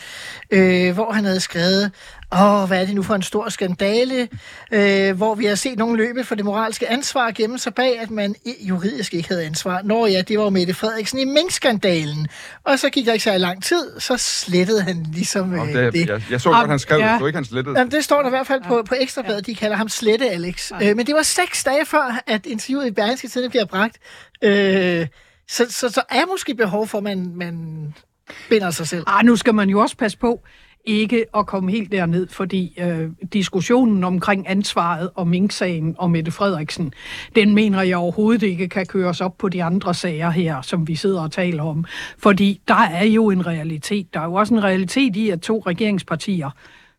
øh, hvor han havde skrevet, åh, hvad er det nu for en stor skandale, øh, hvor vi har set nogen løbe for det moralske ansvar gemme sig bag, at man juridisk ikke havde ansvar. Nå ja, det var Mette Frederiksen i minkskandalen. Og så gik der ikke så lang tid, så slettede han ligesom øh, det. det. Jeg, jeg så godt, han skrev ja. det, så ikke han slettede. Jamen, det står der i hvert fald på, på Ekstrabladet, de kalder ham Slette Alex. Ja. Øh, men det var seks dage før, at interviewet i Berlingske Tidende bliver bragt. Øh, så, så, så er måske behov for, at man, man binder sig selv. Ah, nu skal man jo også passe på ikke at komme helt derned, fordi øh, diskussionen omkring ansvaret og Mink-sagen og Mette Frederiksen, den mener jeg overhovedet ikke kan køres op på de andre sager her, som vi sidder og taler om. Fordi der er jo en realitet. Der er jo også en realitet i, at to regeringspartier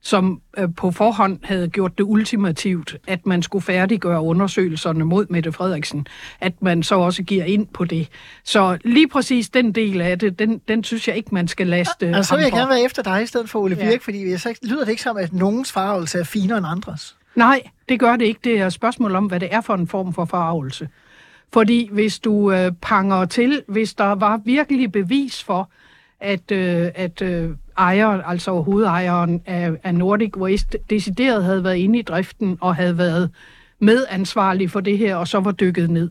som øh, på forhånd havde gjort det ultimativt, at man skulle færdiggøre undersøgelserne mod Mette Frederiksen, at man så også giver ind på det. Så lige præcis den del af det, den, den synes jeg ikke, man skal laste ja, altså, så vil jeg gerne være efter dig i stedet for Ole Birk, ja. fordi så lyder det ikke som, at nogens farvelse er finere end andres. Nej, det gør det ikke. Det er et spørgsmål om, hvad det er for en form for farvelse. Fordi hvis du øh, panger til, hvis der var virkelig bevis for, at, øh, at øh, ejeren, altså hovedejeren af, af Nordic Waste, decideret havde været inde i driften og havde været medansvarlig for det her, og så var dykket ned,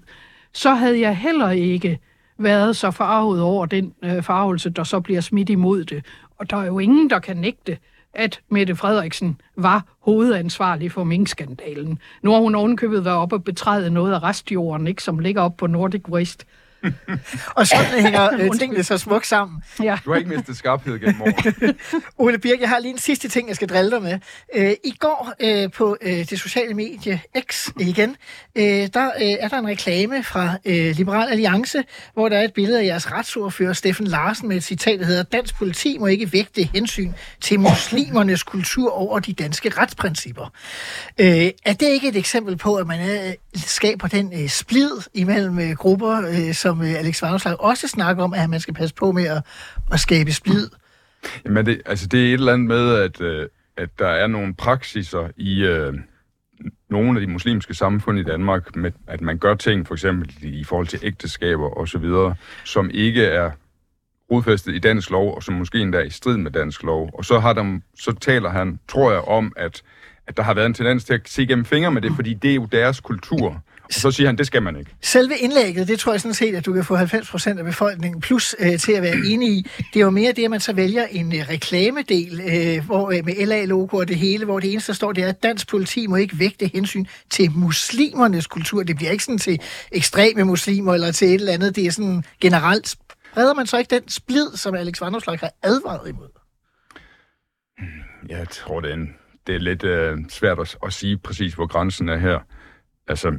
så havde jeg heller ikke været så farvet over den øh, farvelse, der så bliver smidt imod det. Og der er jo ingen, der kan nægte, at Mette Frederiksen var hovedansvarlig for minkskandalen. Nu har hun ovenkøbet været op og betræde noget af restjorden, ikke, som ligger op på Nordic Waste. og sådan hænger øh, tingene så smukt sammen. Ja. Du har ikke mistet skarphed gennem året. Ole Birk, jeg har lige en sidste ting, jeg skal drille dig med. Øh, I går øh, på øh, det sociale medie X igen, øh, der øh, er der en reklame fra øh, Liberal Alliance, hvor der er et billede af jeres retsordfører Steffen Larsen med et citat, der hedder, Dansk politi må ikke vægte hensyn til muslimernes kultur over de danske retsprincipper. Øh, er det ikke et eksempel på, at man øh, skaber den øh, splid imellem øh, grupper, øh, som som øh, Alex Vanderslag også snakker om, at man skal passe på med at, at skabe splid. Jamen, det, altså, det er et eller andet med, at, øh, at der er nogle praksiser i øh, nogle af de muslimske samfund i Danmark, med, at man gør ting, for eksempel i forhold til ægteskaber og så videre, som ikke er rodfæstet i dansk lov, og som måske endda er i strid med dansk lov. Og så, har der, så taler han, tror jeg, om, at, at der har været en tendens til at se gennem fingre med det, fordi det er jo deres kultur. Så siger han, det skal man ikke. Selve indlægget, det tror jeg sådan set, at du kan få 90% af befolkningen plus øh, til at være enig i. Det er jo mere det, at man så vælger en øh, reklamedel øh, hvor, øh, med LA-logo og det hele, hvor det eneste, der står, det er, at dansk politi må ikke vægte hensyn til muslimernes kultur. Det bliver ikke sådan til ekstreme muslimer eller til et eller andet. Det er sådan generelt. Redder man så ikke den splid, som Alex Vanderslag har advaret imod? Jeg tror, det er, en, det er lidt øh, svært at, at sige præcis, hvor grænsen er her. Altså,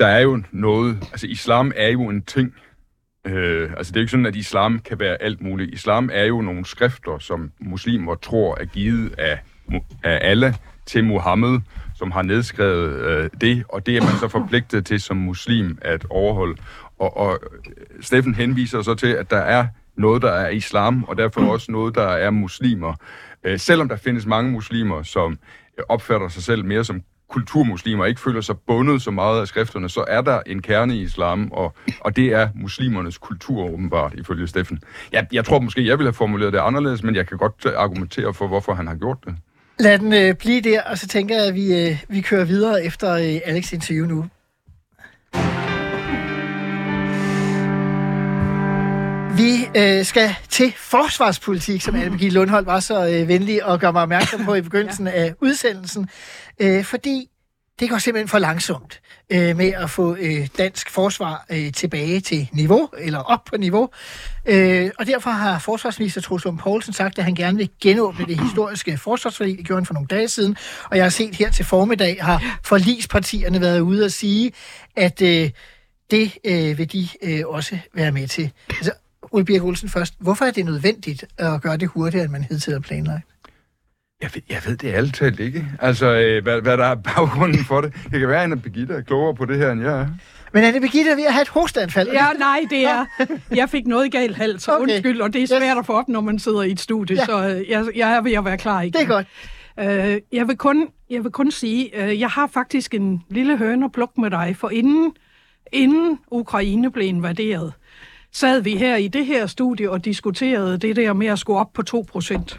der er jo noget, altså islam er jo en ting, Øh, altså det er jo ikke sådan, at islam kan være alt muligt. Islam er jo nogle skrifter, som muslimer tror er givet af, af Allah til Muhammed, som har nedskrevet øh, det, og det er man så forpligtet til som muslim at overholde. Og, og øh, Steffen henviser så til, at der er noget, der er islam, og derfor også noget, der er muslimer. Øh, selvom der findes mange muslimer, som opfatter sig selv mere som kulturmuslimer, ikke føler sig bundet så meget af skrifterne, så er der en kerne i islam, og, og det er muslimernes kultur åbenbart, ifølge Steffen. Jeg, jeg tror måske, jeg ville have formuleret det anderledes, men jeg kan godt øh, argumentere for, hvorfor han har gjort det. Lad den øh, blive der, og så tænker jeg, at vi, øh, vi kører videre efter øh, Alex interview nu. Vi øh, skal til forsvarspolitik, som Anne Birgitte Lundholdt var så øh, venlig at gøre mig opmærksom på i begyndelsen ja. af udsendelsen. Øh, fordi det går simpelthen for langsomt øh, med at få øh, dansk forsvar øh, tilbage til niveau, eller op på niveau. Øh, og derfor har forsvarsminister Troels Lund Poulsen sagt, at han gerne vil genåbne det historiske forsvarsforlig. Det gjorde han for nogle dage siden. Og jeg har set her til formiddag, har forlispartierne været ude og sige, at øh, det øh, vil de øh, også være med til. Altså, Ole Birk Olsen først. Hvorfor er det nødvendigt at gøre det hurtigere, end man hidtil har planlagt? Jeg ved, jeg ved det alt talt ikke. Altså, øh, hvad, hvad der er baggrunden for det. Det kan være, at Birgitte er klogere på det her, end jeg er. Men er det Birgitte ved at have et hosteanfald? Ja, nej, det er... Jeg fik noget galt hals, okay. undskyld, og det er svært yes. at få op, når man sidder i et studie, ja. så øh, jeg, jeg er ved at være klar igen. Det er godt. Uh, jeg, vil kun, jeg vil kun sige, uh, jeg har faktisk en lille høne at plukke med dig, for inden, inden Ukraine blev invaderet, sad vi her i det her studie og diskuterede det der med at skulle op på 2%.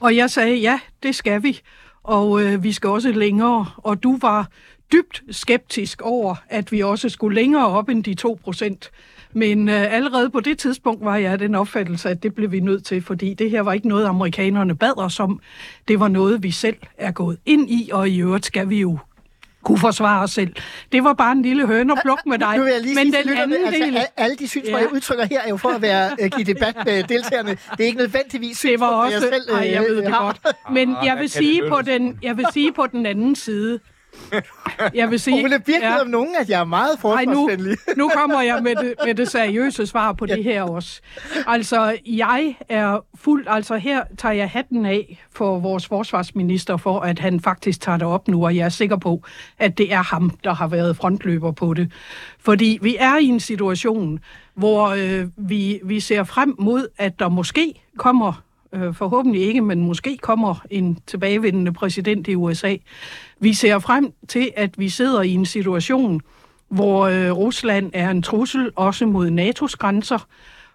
Og jeg sagde, ja, det skal vi, og øh, vi skal også længere. Og du var dybt skeptisk over, at vi også skulle længere op end de 2%. Men øh, allerede på det tidspunkt var jeg den opfattelse, at det blev vi nødt til, fordi det her var ikke noget, amerikanerne bad os om. Det var noget, vi selv er gået ind i, og i øvrigt skal vi jo kunne forsvare os selv. Det var bare en lille høne og pluk med dig. Nu vil jeg lige Men sige, den anden altså, del... Alle de synspunkter, ja. jeg udtrykker her, er jo for at være, uh, give debat med deltagerne. Det er ikke nødvendigvis det var også, jeg selv uh, ej, jeg ved det har. godt. Men jeg vil, sige på den, jeg vil sige på den anden side, jeg vil sige... Er virkelig ja. om nogen, at jeg er meget forsvarsvenlig. Nu, nu kommer jeg med det, med det seriøse svar på ja. det her også. Altså, jeg er fuld... Altså, her tager jeg hatten af for vores forsvarsminister, for at han faktisk tager det op nu, og jeg er sikker på, at det er ham, der har været frontløber på det. Fordi vi er i en situation, hvor øh, vi, vi ser frem mod, at der måske kommer øh, forhåbentlig ikke, men måske kommer en tilbagevendende præsident i USA. Vi ser frem til, at vi sidder i en situation, hvor øh, Rusland er en trussel også mod NATO's grænser,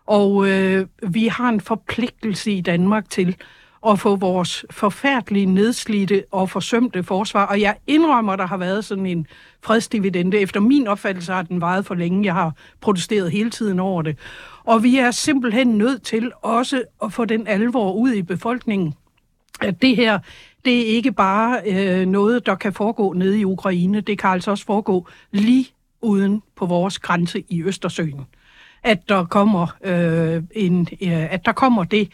og øh, vi har en forpligtelse i Danmark til at få vores forfærdelige, nedslidte og forsømte forsvar. Og jeg indrømmer, der har været sådan en fredsdividende. Efter min opfattelse har den vejet for længe. Jeg har protesteret hele tiden over det. Og vi er simpelthen nødt til også at få den alvor ud i befolkningen, at det her, det er ikke bare øh, noget, der kan foregå nede i Ukraine. Det kan altså også foregå lige uden på vores grænse i Østersøen. At der kommer, øh, en, øh, at der kommer det,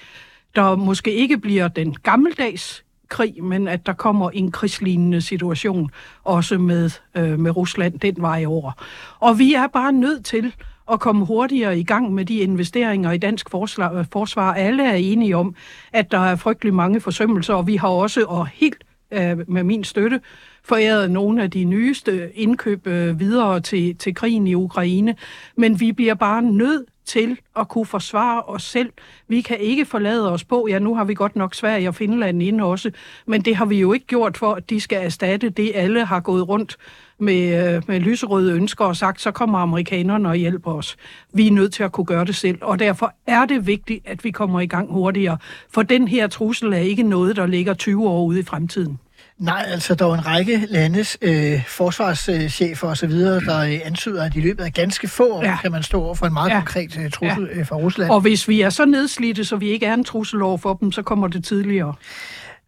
der måske ikke bliver den gammeldags krig, men at der kommer en krigslignende situation, også med, øh, med Rusland den vej over. Og vi er bare nødt til at komme hurtigere i gang med de investeringer i dansk øh, forsvar. Alle er enige om, at der er frygtelig mange forsømmelser, og vi har også, og helt øh, med min støtte, foræret nogle af de nyeste indkøb øh, videre til, til krigen i Ukraine. Men vi bliver bare nødt til at kunne forsvare os selv. Vi kan ikke forlade os på, ja nu har vi godt nok Sverige og Finland inde også, men det har vi jo ikke gjort for, at de skal erstatte det, alle har gået rundt med, øh, med lyserøde ønsker og sagt, så kommer amerikanerne og hjælper os. Vi er nødt til at kunne gøre det selv, og derfor er det vigtigt, at vi kommer i gang hurtigere, for den her trussel er ikke noget, der ligger 20 år ude i fremtiden. Nej, altså der er en række landes øh, forsvarschefer osv., der øh, antyder, at i løbet af ganske få år ja. kan man stå over for en meget ja. konkret øh, trussel ja. øh, fra Rusland. Og hvis vi er så nedslidte, så vi ikke er en trussel over for dem, så kommer det tidligere.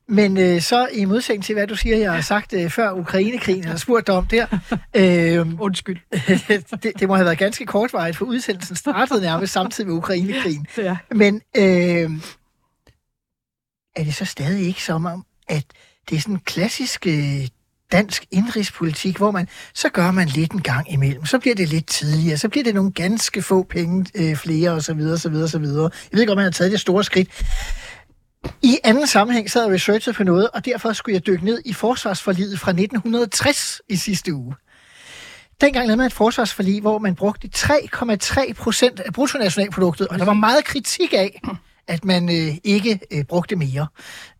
Men øh, så i modsætning til, hvad du siger, jeg har sagt øh, før Ukrainekrigen, eller spurgt dig om der. Øh, Undskyld. det, det må have været ganske kortvarigt, for udsendelsen startede nærmest samtidig med Ukrainekrigen. Ja. Men øh, er det så stadig ikke som om, at det er sådan en klassisk øh, dansk indrigspolitik, hvor man, så gør man lidt en gang imellem, så bliver det lidt tidligere, så bliver det nogle ganske få penge øh, flere, og så videre, så videre, så videre. Jeg ved ikke, om man har taget det store skridt. I anden sammenhæng sad jeg researchet på noget, og derfor skulle jeg dykke ned i forsvarsforliget fra 1960 i sidste uge. Dengang lavede man et forsvarsforlig, hvor man brugte 3,3 procent af bruttonationalproduktet, og der var meget kritik af, at man øh, ikke øh, brugte mere.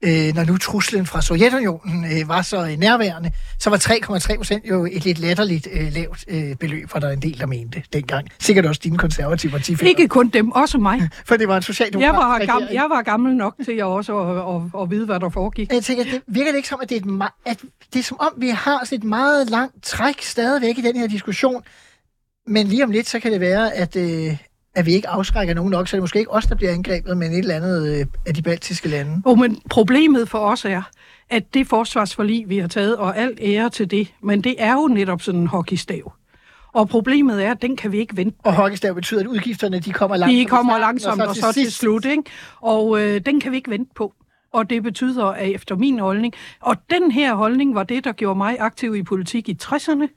Øh, når nu truslen fra Sovjetunionen øh, var så øh, nærværende, så var 3,3 procent jo et lidt latterligt øh, lavt øh, beløb, for der er en del, der mente dengang. Sikkert også dine konservative partifælder. Ikke kun dem, også mig. For det var en socialdemokrat. Jeg var, gammel, jeg var gammel nok til at også at, at, at vide, hvad der foregik. Jeg tænker, det virker det ikke som, at det er, et, at det er som om, vi har sådan et meget langt træk stadigvæk i den her diskussion. Men lige om lidt, så kan det være, at, øh, at vi ikke afskrækker nogen nok, så det er måske ikke os, der bliver angrebet, men et eller andet øh, af de baltiske lande. Oh, men problemet for os er, at det forsvarsforlig, vi har taget, og alt ære til det, men det er jo netop sådan en hockeystav. Og problemet er, at den kan vi ikke vente Og hockeystav betyder, at udgifterne de kommer langsomt. De kommer langsomt, og så til sidst. slut, ikke? Og øh, den kan vi ikke vente på. Og det betyder, at efter min holdning, og den her holdning var det, der gjorde mig aktiv i politik i 60'erne,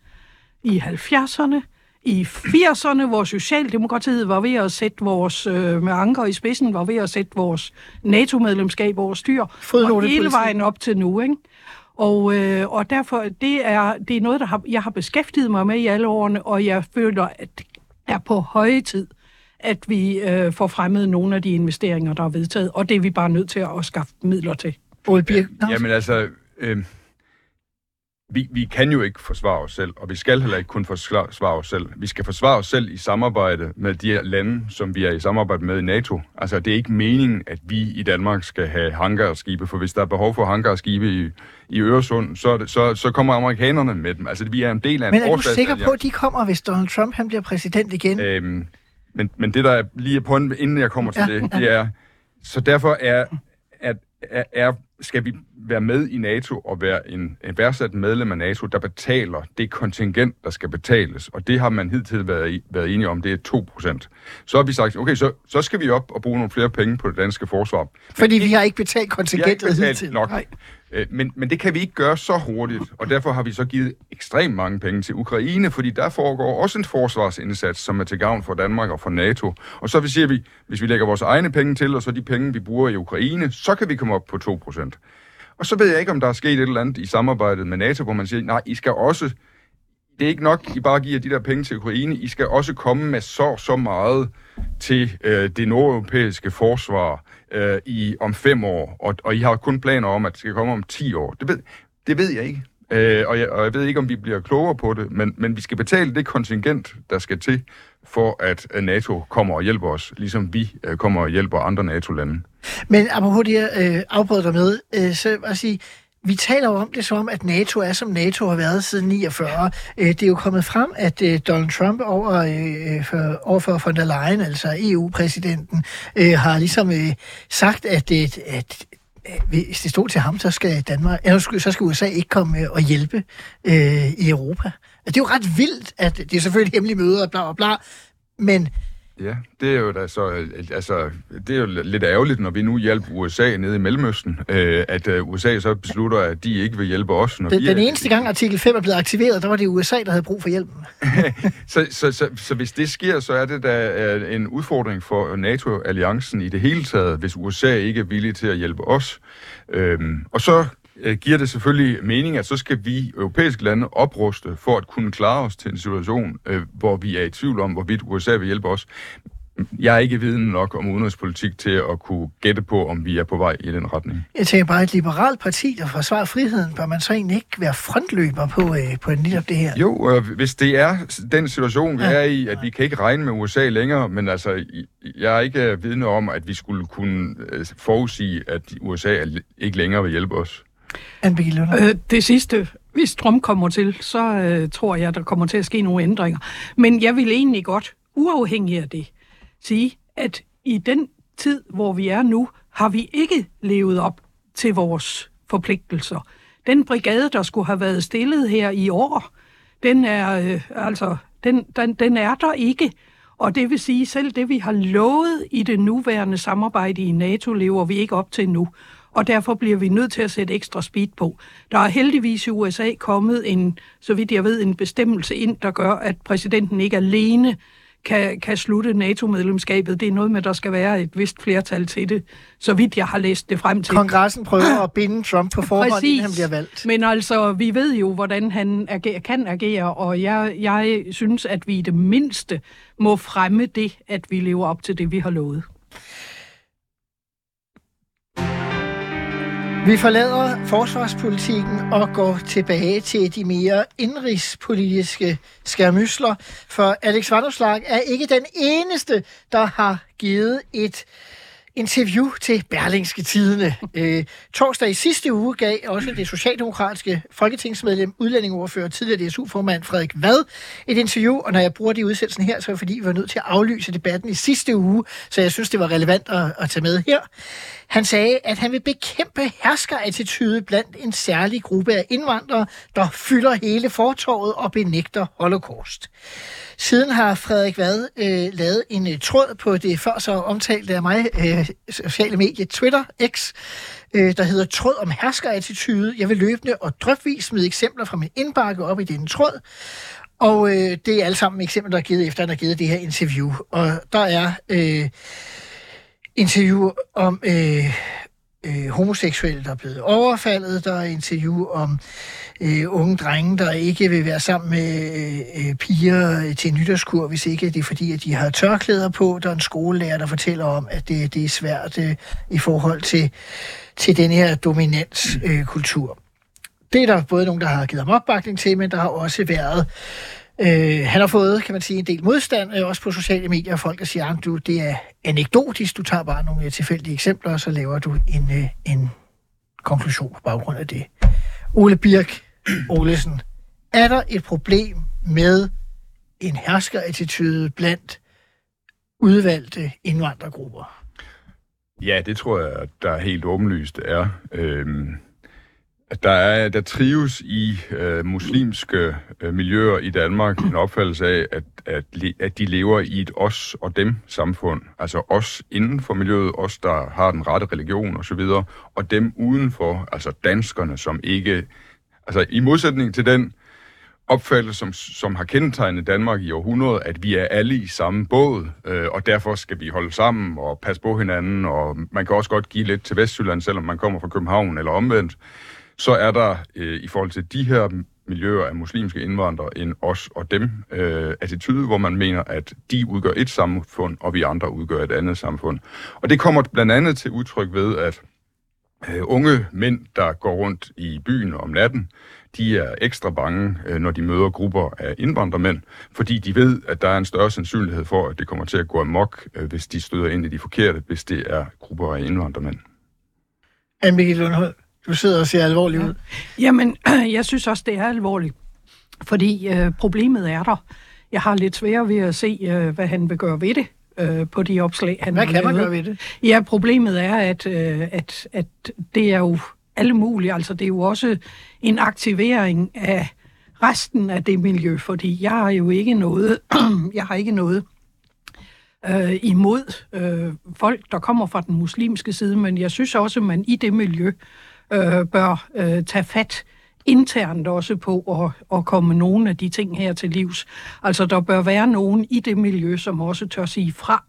i 70'erne, i 80'erne, hvor Socialdemokratiet var ved at sætte vores, øh, med anker i spidsen, var ved at sætte vores NATO-medlemskab over styr, og hele vejen op til nu, ikke? Og, øh, og derfor, det er, det er noget, der har, jeg har beskæftiget mig med i alle årene, og jeg føler, at det er på høje tid, at vi øh, får fremmet nogle af de investeringer, der er vedtaget, og det er vi bare nødt til at skaffe midler til. Ole Birk, Nå, Jamen altså, øh, vi, vi kan jo ikke forsvare os selv, og vi skal heller ikke kun forsvare os selv. Vi skal forsvare os selv i samarbejde med de her lande, som vi er i samarbejde med i NATO. Altså, det er ikke meningen, at vi i Danmark skal have hangarskibe, for hvis der er behov for hangarskibe i, i Øresund, så, det, så, så kommer amerikanerne med dem. Altså, vi er en del af en men er du sikker på, at de kommer, hvis Donald Trump han bliver præsident igen? Øhm, men, men det, der er lige på, inden jeg kommer til ja, det, det er, så derfor er, at, er, er, skal vi være med i NATO og være en, en værdsat medlem af NATO, der betaler det kontingent, der skal betales. Og det har man hidtil været, i, været enige om, det er 2%. Så har vi sagt, okay, så, så skal vi op og bruge nogle flere penge på det danske forsvar. Fordi vi har ikke betalt Vi har ikke kontingentet betalt hidtil. nok. Nej. Øh, men, men det kan vi ikke gøre så hurtigt, og derfor har vi så givet ekstremt mange penge til Ukraine, fordi der foregår også en forsvarsindsats, som er til gavn for Danmark og for NATO. Og så siger vi, hvis vi lægger vores egne penge til, og så de penge, vi bruger i Ukraine, så kan vi komme op på 2%. Og så ved jeg ikke, om der er sket et eller andet i samarbejdet med NATO, hvor man siger, nej, I skal også det er ikke nok, I bare giver de der penge til Ukraine. I skal også komme med så så meget til øh, det nordeuropæiske forsvar øh, i om fem år, og, og I har kun planer om, at det skal komme om 10 år. Det ved, det ved jeg ikke. Øh, og, jeg, og jeg ved ikke, om vi bliver klogere på det, men, men vi skal betale det kontingent, der skal til, for at øh, NATO kommer og hjælper os, ligesom vi øh, kommer og hjælper andre NATO-lande. Men apropos det, jeg øh, afbrød dig med, øh, så vil jeg sige, vi taler jo om det som om, at NATO er, som NATO har været siden 49. Øh, det er jo kommet frem, at øh, Donald Trump over, øh, for, over for von der Leyen, altså EU-præsidenten, har ligesom sagt, at, øh, at hvis det stod til ham, så skal Danmark, eller så skal- USA ikke komme og hjælpe øh, i Europa. Det er jo ret vildt, at det er selvfølgelig hemmelige møder og bla bla bla, men Ja, det er jo da så, øh, altså, det er jo lidt ærgerligt, når vi nu hjælper USA nede i Mellemøsten, øh, at øh, USA så beslutter, at de ikke vil hjælpe os. Når den, vi den er- eneste gang artikel 5 er blevet aktiveret, der var det USA, der havde brug for hjælpen. Så, så, så, så hvis det sker, så er det da øh, en udfordring for NATO-alliancen i det hele taget, hvis USA ikke er villig til at hjælpe os. Øhm, og så øh, giver det selvfølgelig mening, at så skal vi europæiske lande opruste for at kunne klare os til en situation, øh, hvor vi er i tvivl om, hvorvidt USA vil hjælpe os. Jeg er ikke viden nok om udenrigspolitik til at kunne gætte på, om vi er på vej i den retning. Jeg tænker bare, et liberalt parti, der forsvarer friheden, bør man så egentlig ikke være frontløber på, øh, på netop det her? Jo, øh, hvis det er den situation, vi Ja. er i, at vi kan ikke regne med USA længere, men altså, jeg er ikke vidne om, at vi skulle kunne øh, forudsige, at USA ikke længere vil hjælpe os. Anne Øh, det sidste, hvis Trump kommer til, så øh, tror jeg, der kommer til at ske nogle ændringer. Men jeg vil egentlig godt, uafhængig af det, sige, at i den tid, hvor vi er nu, har vi ikke levet op til vores forpligtelser. Den brigade, der skulle have været stillet her i år, den er, øh, altså, den, den, den er der ikke. Og det vil sige, selv det, vi har lovet i det nuværende samarbejde i NATO, lever vi ikke op til nu og derfor bliver vi nødt til at sætte ekstra speed på. Der er heldigvis i USA kommet en, så vidt jeg ved, en bestemmelse ind, der gør, at præsidenten ikke alene kan, kan slutte NATO-medlemskabet. Det er noget med, at der skal være et vist flertal til det, så vidt jeg har læst det frem til. Kongressen prøver at binde Trump på forhånd, Præcis. inden han bliver valgt. Men altså, vi ved jo, hvordan han ager, kan agere, og jeg, jeg synes, at vi i det mindste må fremme det, at vi lever op til det, vi har lovet. Vi forlader forsvarspolitikken og går tilbage til de mere indrigspolitiske skærmysler, for Alex Vanderslag er ikke den eneste, der har givet et interview til Berlingske Tidene. Øh, torsdag i sidste uge gav også det socialdemokratiske folketingsmedlem, udlændingeordfører og tidligere DSU-formand Frederik Vad et interview, og når jeg bruger det i udsendelsen her, så er det fordi, vi var nødt til at aflyse debatten i sidste uge, så jeg synes, det var relevant at, at tage med her. Han sagde, at han vil bekæmpe herskerattitude blandt en særlig gruppe af indvandrere, der fylder hele fortorvet og benægter holocaust. Siden har Frederik Vad øh, lavet en øh, tråd på det før så omtalte af mig øh, sociale medie Twitter X, øh, der hedder Tråd om herskerattitude. Jeg vil løbende og drøbvis smide eksempler fra min indbakke op i denne tråd. Og øh, det er alle sammen eksempler, der er givet efter, at han har givet det her interview. Og der er øh, interview om øh, øh, homoseksuelle, der er blevet overfaldet. Der er interview om øh, unge drenge, der ikke vil være sammen med øh, øh, piger til en nytårskur, hvis ikke det er fordi, at de har tørklæder på. Der er en skolelærer, der fortæller om, at det, det er svært øh, i forhold til, til den her dominanskultur. Øh, kultur. det er der både nogen, der har givet ham opbakning til, men der har også været Øh, han har fået, kan man sige, en del modstand, øh, også på sociale medier, folk der siger, at du, det er anekdotisk, du tager bare nogle øh, tilfældige eksempler, og så laver du en, øh, en konklusion på baggrund af det. Ole Birk Olesen, er der et problem med en herskerattitude blandt udvalgte indvandrergrupper? Ja, det tror jeg, der helt åbenlyst er. Øhm, der, er, der trives i øh, muslimske øh, miljøer i Danmark en opfattelse af, at, at, at de lever i et os og dem samfund. Altså os inden for miljøet, os der har den rette religion osv., og, og dem udenfor, altså danskerne, som ikke... Altså i modsætning til den opfattelse, som, som har kendetegnet Danmark i århundreder, at vi er alle i samme båd, øh, og derfor skal vi holde sammen og passe på hinanden, og man kan også godt give lidt til Vestjylland, selvom man kommer fra København eller omvendt så er der øh, i forhold til de her miljøer af muslimske indvandrere en os og dem øh, attitude, hvor man mener, at de udgør et samfund, og vi andre udgør et andet samfund. Og det kommer blandt andet til udtryk ved, at øh, unge mænd, der går rundt i byen om natten, de er ekstra bange, øh, når de møder grupper af indvandrermænd, fordi de ved, at der er en større sandsynlighed for, at det kommer til at gå amok, øh, hvis de støder ind i de forkerte, hvis det er grupper af indvandrermænd. Anne Lundholm, du sidder og ser alvorlig ud. Jamen, jeg synes også, det er alvorligt. Fordi øh, problemet er der. Jeg har lidt svært ved at se, øh, hvad han vil gøre ved det øh, på de opslag, han Hvad kan man gøre ved det? Ja, problemet er, at, øh, at, at det er jo alle mulige. Altså, det er jo også en aktivering af resten af det miljø, fordi jeg har jo ikke noget, jeg har ikke noget øh, imod øh, folk, der kommer fra den muslimske side, men jeg synes også, at man i det miljø øh, bør øh, tage fat internt også på at, at komme nogle af de ting her til livs. Altså, der bør være nogen i det miljø, som også tør sige fra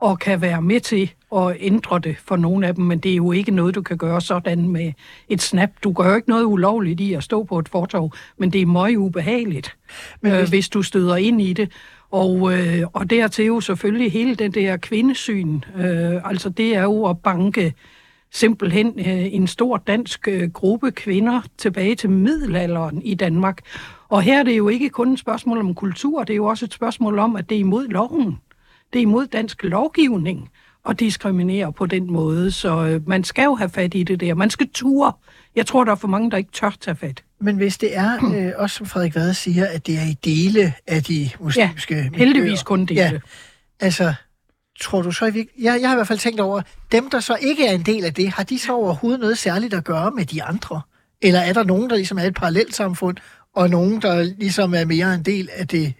og kan være med til at ændre det for nogle af dem, men det er jo ikke noget, du kan gøre sådan med et snap. Du gør jo ikke noget ulovligt i at stå på et fortov, men det er meget ubehageligt, men hvis... Øh, hvis du støder ind i det. Og, øh, og dertil jo selvfølgelig hele den der kvindesyn. Øh, altså det er jo at banke simpelthen øh, en stor dansk øh, gruppe kvinder tilbage til middelalderen i Danmark. Og her er det jo ikke kun et spørgsmål om kultur, det er jo også et spørgsmål om, at det er imod loven. Det er imod dansk lovgivning at diskriminere på den måde, så øh, man skal jo have fat i det der. Man skal ture. Jeg tror, der er for mange, der ikke tør tage fat. Men hvis det er, øh, også som Frederik Vade siger, at det er i dele af de muslimske ja, heldigvis kun dele. Ja, altså, tror du så i jeg, jeg har i hvert fald tænkt over, dem der så ikke er en del af det, har de så overhovedet noget særligt at gøre med de andre? Eller er der nogen, der ligesom er et parallelt samfund, og nogen, der ligesom er mere en del af det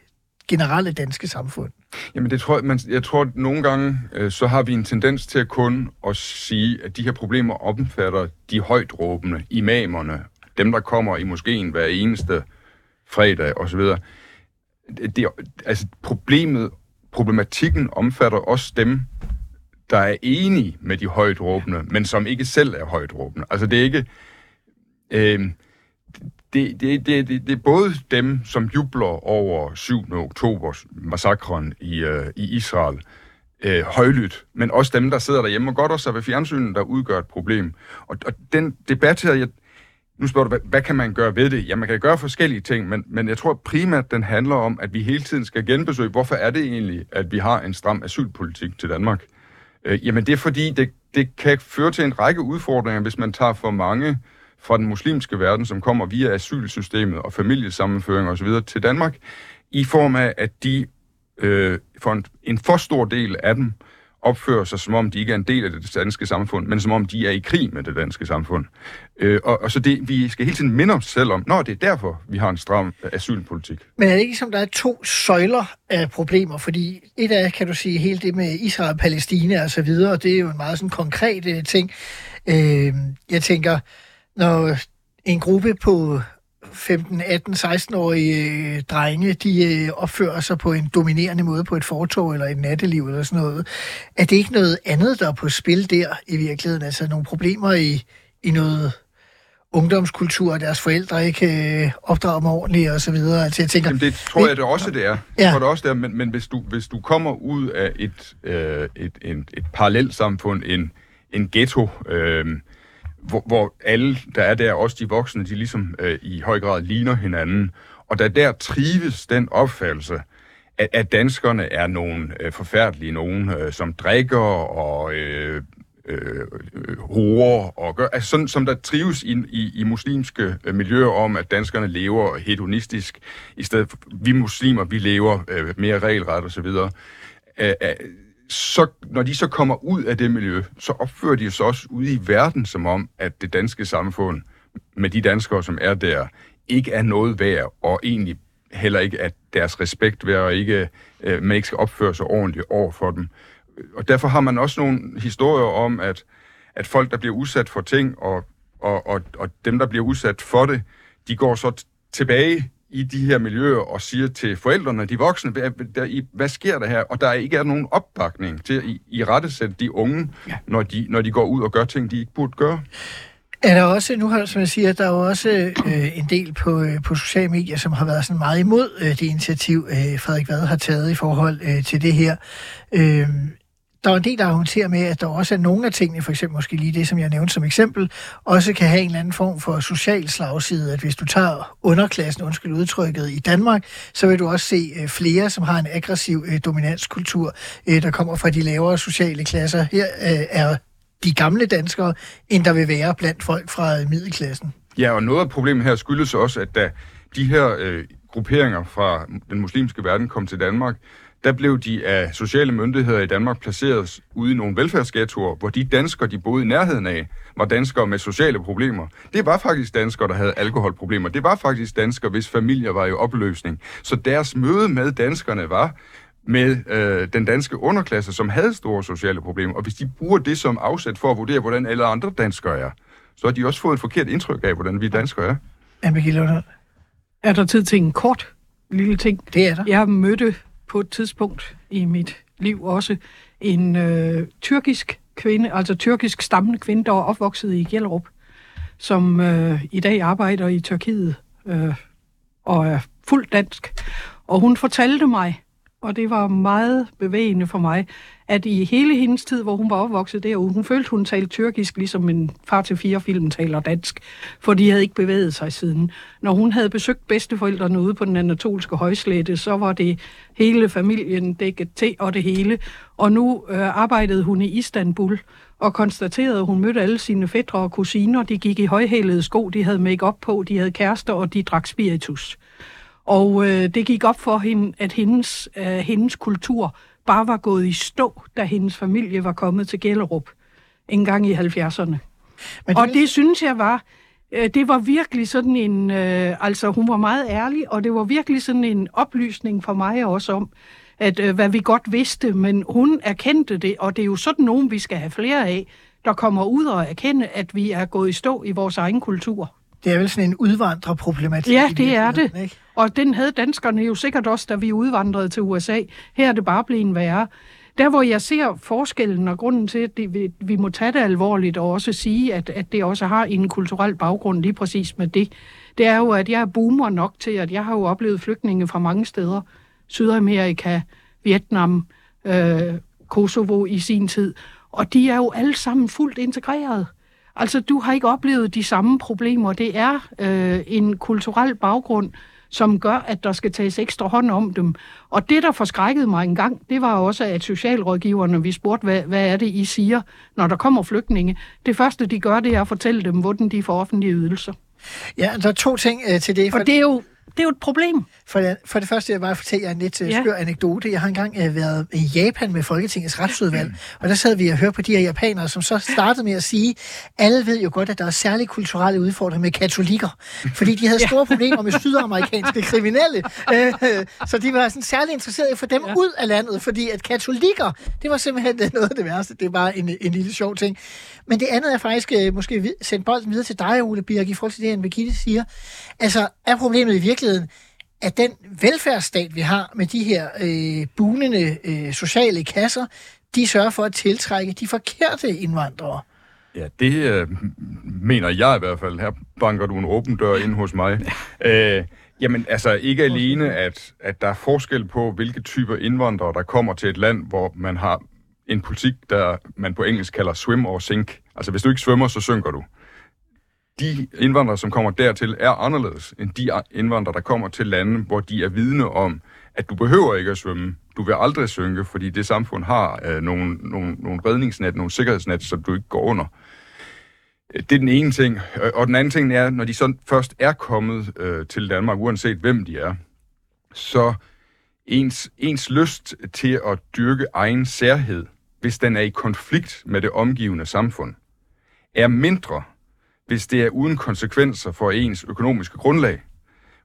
generelle danske samfund? Jamen det tror jeg, man, jeg tror, at nogle gange, øh, så har vi en tendens til at kun at sige, at de her problemer omfatter de højt råbende, imamerne, dem der kommer i moskeen hver eneste fredag osv. Det, altså problemet, problematikken omfatter også dem, der er enige med de højt råbende, men som ikke selv er højt råbende. Altså det er ikke... Øh, det, det, det, det, det er både dem, som jubler over 7. oktobers massakren i, øh, i Israel, øh, højlydt, men også dem, der sidder derhjemme og godt også ved fjernsynet, der udgør et problem. Og, og den debat her, jeg, nu spørger du, hvad, hvad kan man gøre ved det? Ja, man kan gøre forskellige ting, men, men jeg tror primært, den handler om, at vi hele tiden skal genbesøge, hvorfor er det egentlig, at vi har en stram asylpolitik til Danmark? Øh, jamen det er fordi, det, det kan føre til en række udfordringer, hvis man tager for mange fra den muslimske verden, som kommer via asylsystemet og familiesammenføring osv. til Danmark, i form af, at de øh, for en, en for stor del af dem opfører sig, som om de ikke er en del af det danske samfund, men som om de er i krig med det danske samfund. Øh, og, og så det, vi skal hele tiden minde os selv om, når det er derfor, vi har en stram øh, asylpolitik. Men er det ikke som, der er to søjler af problemer? Fordi et af, kan du sige, hele det med Israel, Palæstina og så videre, det er jo en meget sådan konkret øh, ting. Øh, jeg tænker, når en gruppe på 15, 18, 16-årige drenge, de øh, opfører sig på en dominerende måde på et fortog eller et natteliv eller sådan noget. Er det ikke noget andet, der er på spil der i virkeligheden? Altså nogle problemer i, i noget ungdomskultur, og deres forældre ikke øh, opdrager dem ordentligt og så videre. Altså, jeg tænker, Jamen, det tror jeg det også, det er. Ja. Jeg tror det også, det er. Men, men hvis, du, hvis du kommer ud af et, øh, et, et, et parallelt samfund, en, en ghetto, øh, hvor, hvor alle, der er der, også de voksne, de ligesom øh, i høj grad ligner hinanden. Og der der trives den opfattelse, at, at danskerne er nogle øh, forfærdelige nogen, øh, som drikker og øh, øh, øh horer og gør, altså sådan som der trives i, i, i muslimske øh, miljøer om, at danskerne lever hedonistisk, i stedet for, vi muslimer, vi lever øh, mere regelret og så videre. Øh, så, når de så kommer ud af det miljø, så opfører de sig også ude i verden, som om, at det danske samfund, med de danskere, som er der, ikke er noget værd, og egentlig heller ikke at deres respekt værd, og ikke, øh, man ikke skal opføre sig ordentligt over for dem. Og derfor har man også nogle historier om, at, at folk, der bliver udsat for ting, og, og, og, og dem, der bliver udsat for det, de går så t- tilbage i de her miljøer og siger til forældrene, de voksne, hvad, der, hvad sker der her? Og der ikke er nogen opbakning til at i, i rettesætte de unge, ja. når, de, når de går ud og gør ting, de ikke burde gøre. Er der også, nu har som jeg siger, der er jo også øh, en del på, øh, på sociale medier, som har været sådan meget imod øh, det initiativ, øh, Frederik Vad har taget i forhold øh, til det her. Øh, der er en del, der argumenterer med, at der også er nogle af tingene, for eksempel måske lige det, som jeg nævnte som eksempel, også kan have en eller anden form for social slagside, at hvis du tager underklassen, undskyld udtrykket, i Danmark, så vil du også se øh, flere, som har en aggressiv øh, dominanskultur, øh, der kommer fra de lavere sociale klasser. Her er de gamle danskere, end der vil være blandt folk fra middelklassen. Ja, og noget af problemet her skyldes også, at da de her øh, grupperinger fra den muslimske verden kom til Danmark, der blev de af sociale myndigheder i Danmark placeret ude i nogle velfærdsghettoer, hvor de danskere, de boede i nærheden af, var danskere med sociale problemer. Det var faktisk danskere, der havde alkoholproblemer. Det var faktisk danskere, hvis familier var i opløsning. Så deres møde med danskerne var med øh, den danske underklasse, som havde store sociale problemer. Og hvis de bruger det som afsæt for at vurdere, hvordan alle andre danskere er, så har de også fået et forkert indtryk af, hvordan vi danskere er. Anne Er der tid til en kort lille ting? Det er der. Jeg mødte på et tidspunkt i mit liv også en øh, tyrkisk kvinde, altså tyrkisk stammende kvinde, der var opvokset i Gjellerup, som øh, i dag arbejder i Tyrkiet øh, og er fuldt dansk. Og hun fortalte mig, og det var meget bevægende for mig, at i hele hendes tid, hvor hun var opvokset derude, hun følte, hun talte tyrkisk, ligesom en far til fire film taler dansk, for de havde ikke bevæget sig siden. Når hun havde besøgt bedsteforældrene ude på den anatolske højslette, så var det hele familien dækket til og det hele. Og nu øh, arbejdede hun i Istanbul, og konstaterede, at hun mødte alle sine fædre og kusiner. De gik i højhælede sko, de havde make på, de havde kærester, og de drak spiritus. Og øh, det gik op for hende, at hendes, øh, hendes kultur bare var gået i stå, da hendes familie var kommet til Gellerup en gang i 70'erne. Men det... Og det synes jeg var øh, det var virkelig sådan en, øh, altså hun var meget ærlig, og det var virkelig sådan en oplysning for mig også om, at øh, hvad vi godt vidste, men hun erkendte det, og det er jo sådan nogen, vi skal have flere af, der kommer ud og erkende, at vi er gået i stå i vores egen kultur. Det er vel sådan en udvandrerproblematik. Ja, det er det. Ikke? Og den havde danskerne jo sikkert også, da vi udvandrede til USA. Her er det bare blevet værre. Der, hvor jeg ser forskellen og grunden til, at det, vi, vi må tage det alvorligt og også sige, at, at det også har en kulturel baggrund lige præcis med det, det er jo, at jeg er boomer nok til, at jeg har jo oplevet flygtninge fra mange steder. Sydamerika, Vietnam, øh, Kosovo i sin tid. Og de er jo alle sammen fuldt integreret. Altså, du har ikke oplevet de samme problemer. Det er øh, en kulturel baggrund, som gør, at der skal tages ekstra hånd om dem. Og det, der forskrækkede mig en gang, det var også, at socialrådgiverne, vi spurgte, hvad, hvad er det, I siger, når der kommer flygtninge. Det første, de gør, det er at fortælle dem, hvordan de får offentlige ydelser. Ja, der er to ting øh, til det. For, Og det er jo, det er jo et problem. for, det, for det første jeg bare fortælle jer en lidt Ja. ja. skør anekdote. Jeg har engang øh, været i Japan med Folketingets retsudvalg, og der sad vi og hørte på de her japanere, som så startede med at sige, alle ved jo godt, at der er særlige kulturelle udfordringer med katolikker, fordi de havde store problemer med sydamerikanske kriminelle. Øh, så de var sådan særlig interesserede i at få dem ja. ud af landet, fordi at katolikker, det var simpelthen noget af det værste. Det bare en, en lille sjov ting. Men det andet er faktisk øh, måske sende bolden videre til dig, Ole Birk, i forhold til det, Birgitte siger. Altså, er problemet i virkeligheden, at den velfærdsstat, vi har med de her øh, bunende øh, sociale kasser, de sørger for at tiltrække de forkerte indvandrere. Ja, det øh, mener jeg i hvert fald. Her banker du en åben dør ind hos mig. Øh, jamen, altså ikke alene, at, at der er forskel på, hvilke typer indvandrere, der kommer til et land, hvor man har en politik, der man på engelsk kalder swim or sink. Altså, hvis du ikke svømmer, så synker du. De indvandrere, som kommer dertil, er anderledes end de indvandrere, der kommer til lande, hvor de er vidne om, at du behøver ikke at svømme. Du vil aldrig synke, fordi det samfund har øh, nogle, nogle, nogle redningsnet, nogle sikkerhedsnet, så du ikke går under. Øh, det er den ene ting. Øh, og den anden ting er, når de så først er kommet øh, til Danmark, uanset hvem de er, så ens, ens lyst til at dyrke egen særhed, hvis den er i konflikt med det omgivende samfund, er mindre, hvis det er uden konsekvenser for ens økonomiske grundlag.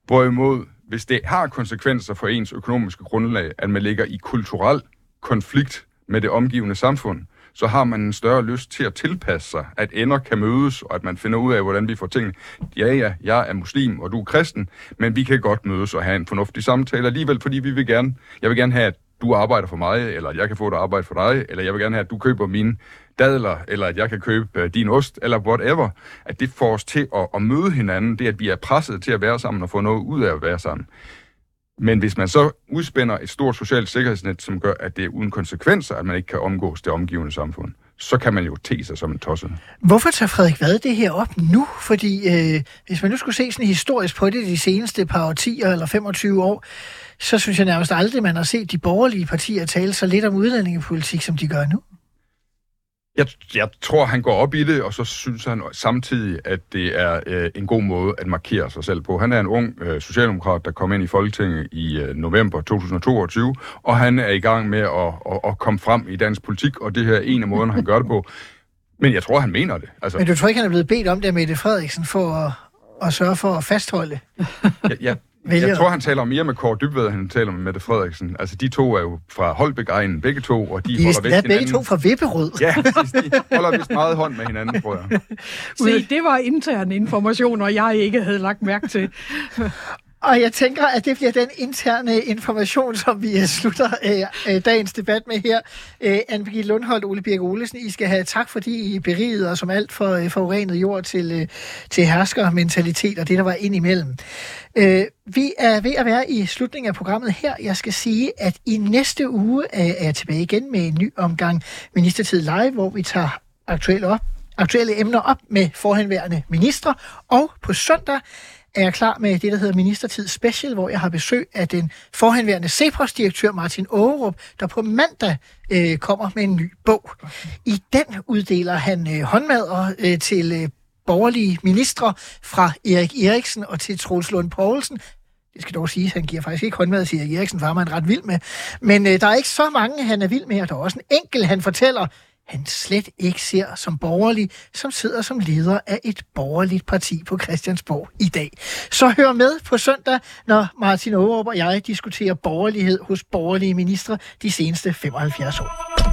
Hvorimod, hvis det har konsekvenser for ens økonomiske grundlag, at man ligger i kulturel konflikt med det omgivende samfund, så har man en større lyst til at tilpasse sig, at ender kan mødes, og at man finder ud af, hvordan vi får tingene. Ja, ja, jeg er muslim, og du er kristen, men vi kan godt mødes og have en fornuftig samtale alligevel, fordi vi vil gerne, jeg vil gerne have, at du arbejder for mig, eller at jeg kan få et arbejde for dig, eller jeg vil gerne have, at du køber mine dadler, eller at jeg kan købe øh, din ost, eller whatever. At det får os til at, at møde hinanden, det at vi er presset til at være sammen og få noget ud af at være sammen. Men hvis man så udspænder et stort socialt sikkerhedsnet, som gør, at det er uden konsekvenser, at man ikke kan omgås det omgivende samfund, så kan man jo te sig som en tosset. Hvorfor tager Frederik Vad det her op nu? Fordi øh, hvis man nu skulle se sådan historisk på det de seneste par årtier eller 25 år, så synes jeg nærmest aldrig, man har set de borgerlige partier tale så lidt om udlændingepolitik, som de gør nu. Jeg, jeg tror, han går op i det, og så synes han samtidig, at det er øh, en god måde at markere sig selv på. Han er en ung øh, socialdemokrat, der kom ind i Folketinget i øh, november 2022, og han er i gang med at, at, at komme frem i dansk politik, og det her er en af måderne, han gør det på. Men jeg tror, han mener det. Altså, Men du tror ikke, han er blevet bedt om det af Mette Frederiksen for at, at sørge for at fastholde? jeg, jeg, Vælgere. jeg tror, han taler mere med Kåre Dybved, end han taler med Mette Frederiksen. Altså, de to er jo fra Holbæk-egnen, begge to, og de, De holder er vist ja, begge hinanden. to fra Vipperød. Ja, de holder vist meget hånd med hinanden, tror jeg. Se, det var interne informationer, jeg ikke havde lagt mærke til. Og jeg tænker, at det bliver den interne information, som vi øh, slutter øh, øh, dagens debat med her. Øh, Anne-Birgitte Lundholdt, Ole Birk Olesen, I skal have tak, fordi I berigede os som alt for øh, forurenet jord til, øh, til herskermentalitet og det, der var ind imellem. Øh, vi er ved at være i slutningen af programmet her. Jeg skal sige, at i næste uge øh, er jeg tilbage igen med en ny omgang Ministertid Live, hvor vi tager aktuelle, op, aktuelle emner op med forhenværende ministre. Og på søndag er jeg klar med det, der hedder Ministertid Special, hvor jeg har besøg af den forhenværende Cepos-direktør Martin Aarup, der på mandag øh, kommer med en ny bog. I den uddeler han øh, håndmadder øh, til øh, borgerlige ministre fra Erik Eriksen og til Troels Lund Poulsen. Det skal dog siges, at han giver faktisk ikke håndmad til Erik Eriksen, for ham er han ret vild med. Men øh, der er ikke så mange, han er vild med, og der er også en enkelt, han fortæller, han slet ikke ser som borgerlig, som sidder som leder af et borgerligt parti på Christiansborg i dag. Så hør med på søndag, når Martin Aarup og jeg diskuterer borgerlighed hos borgerlige ministre de seneste 75 år.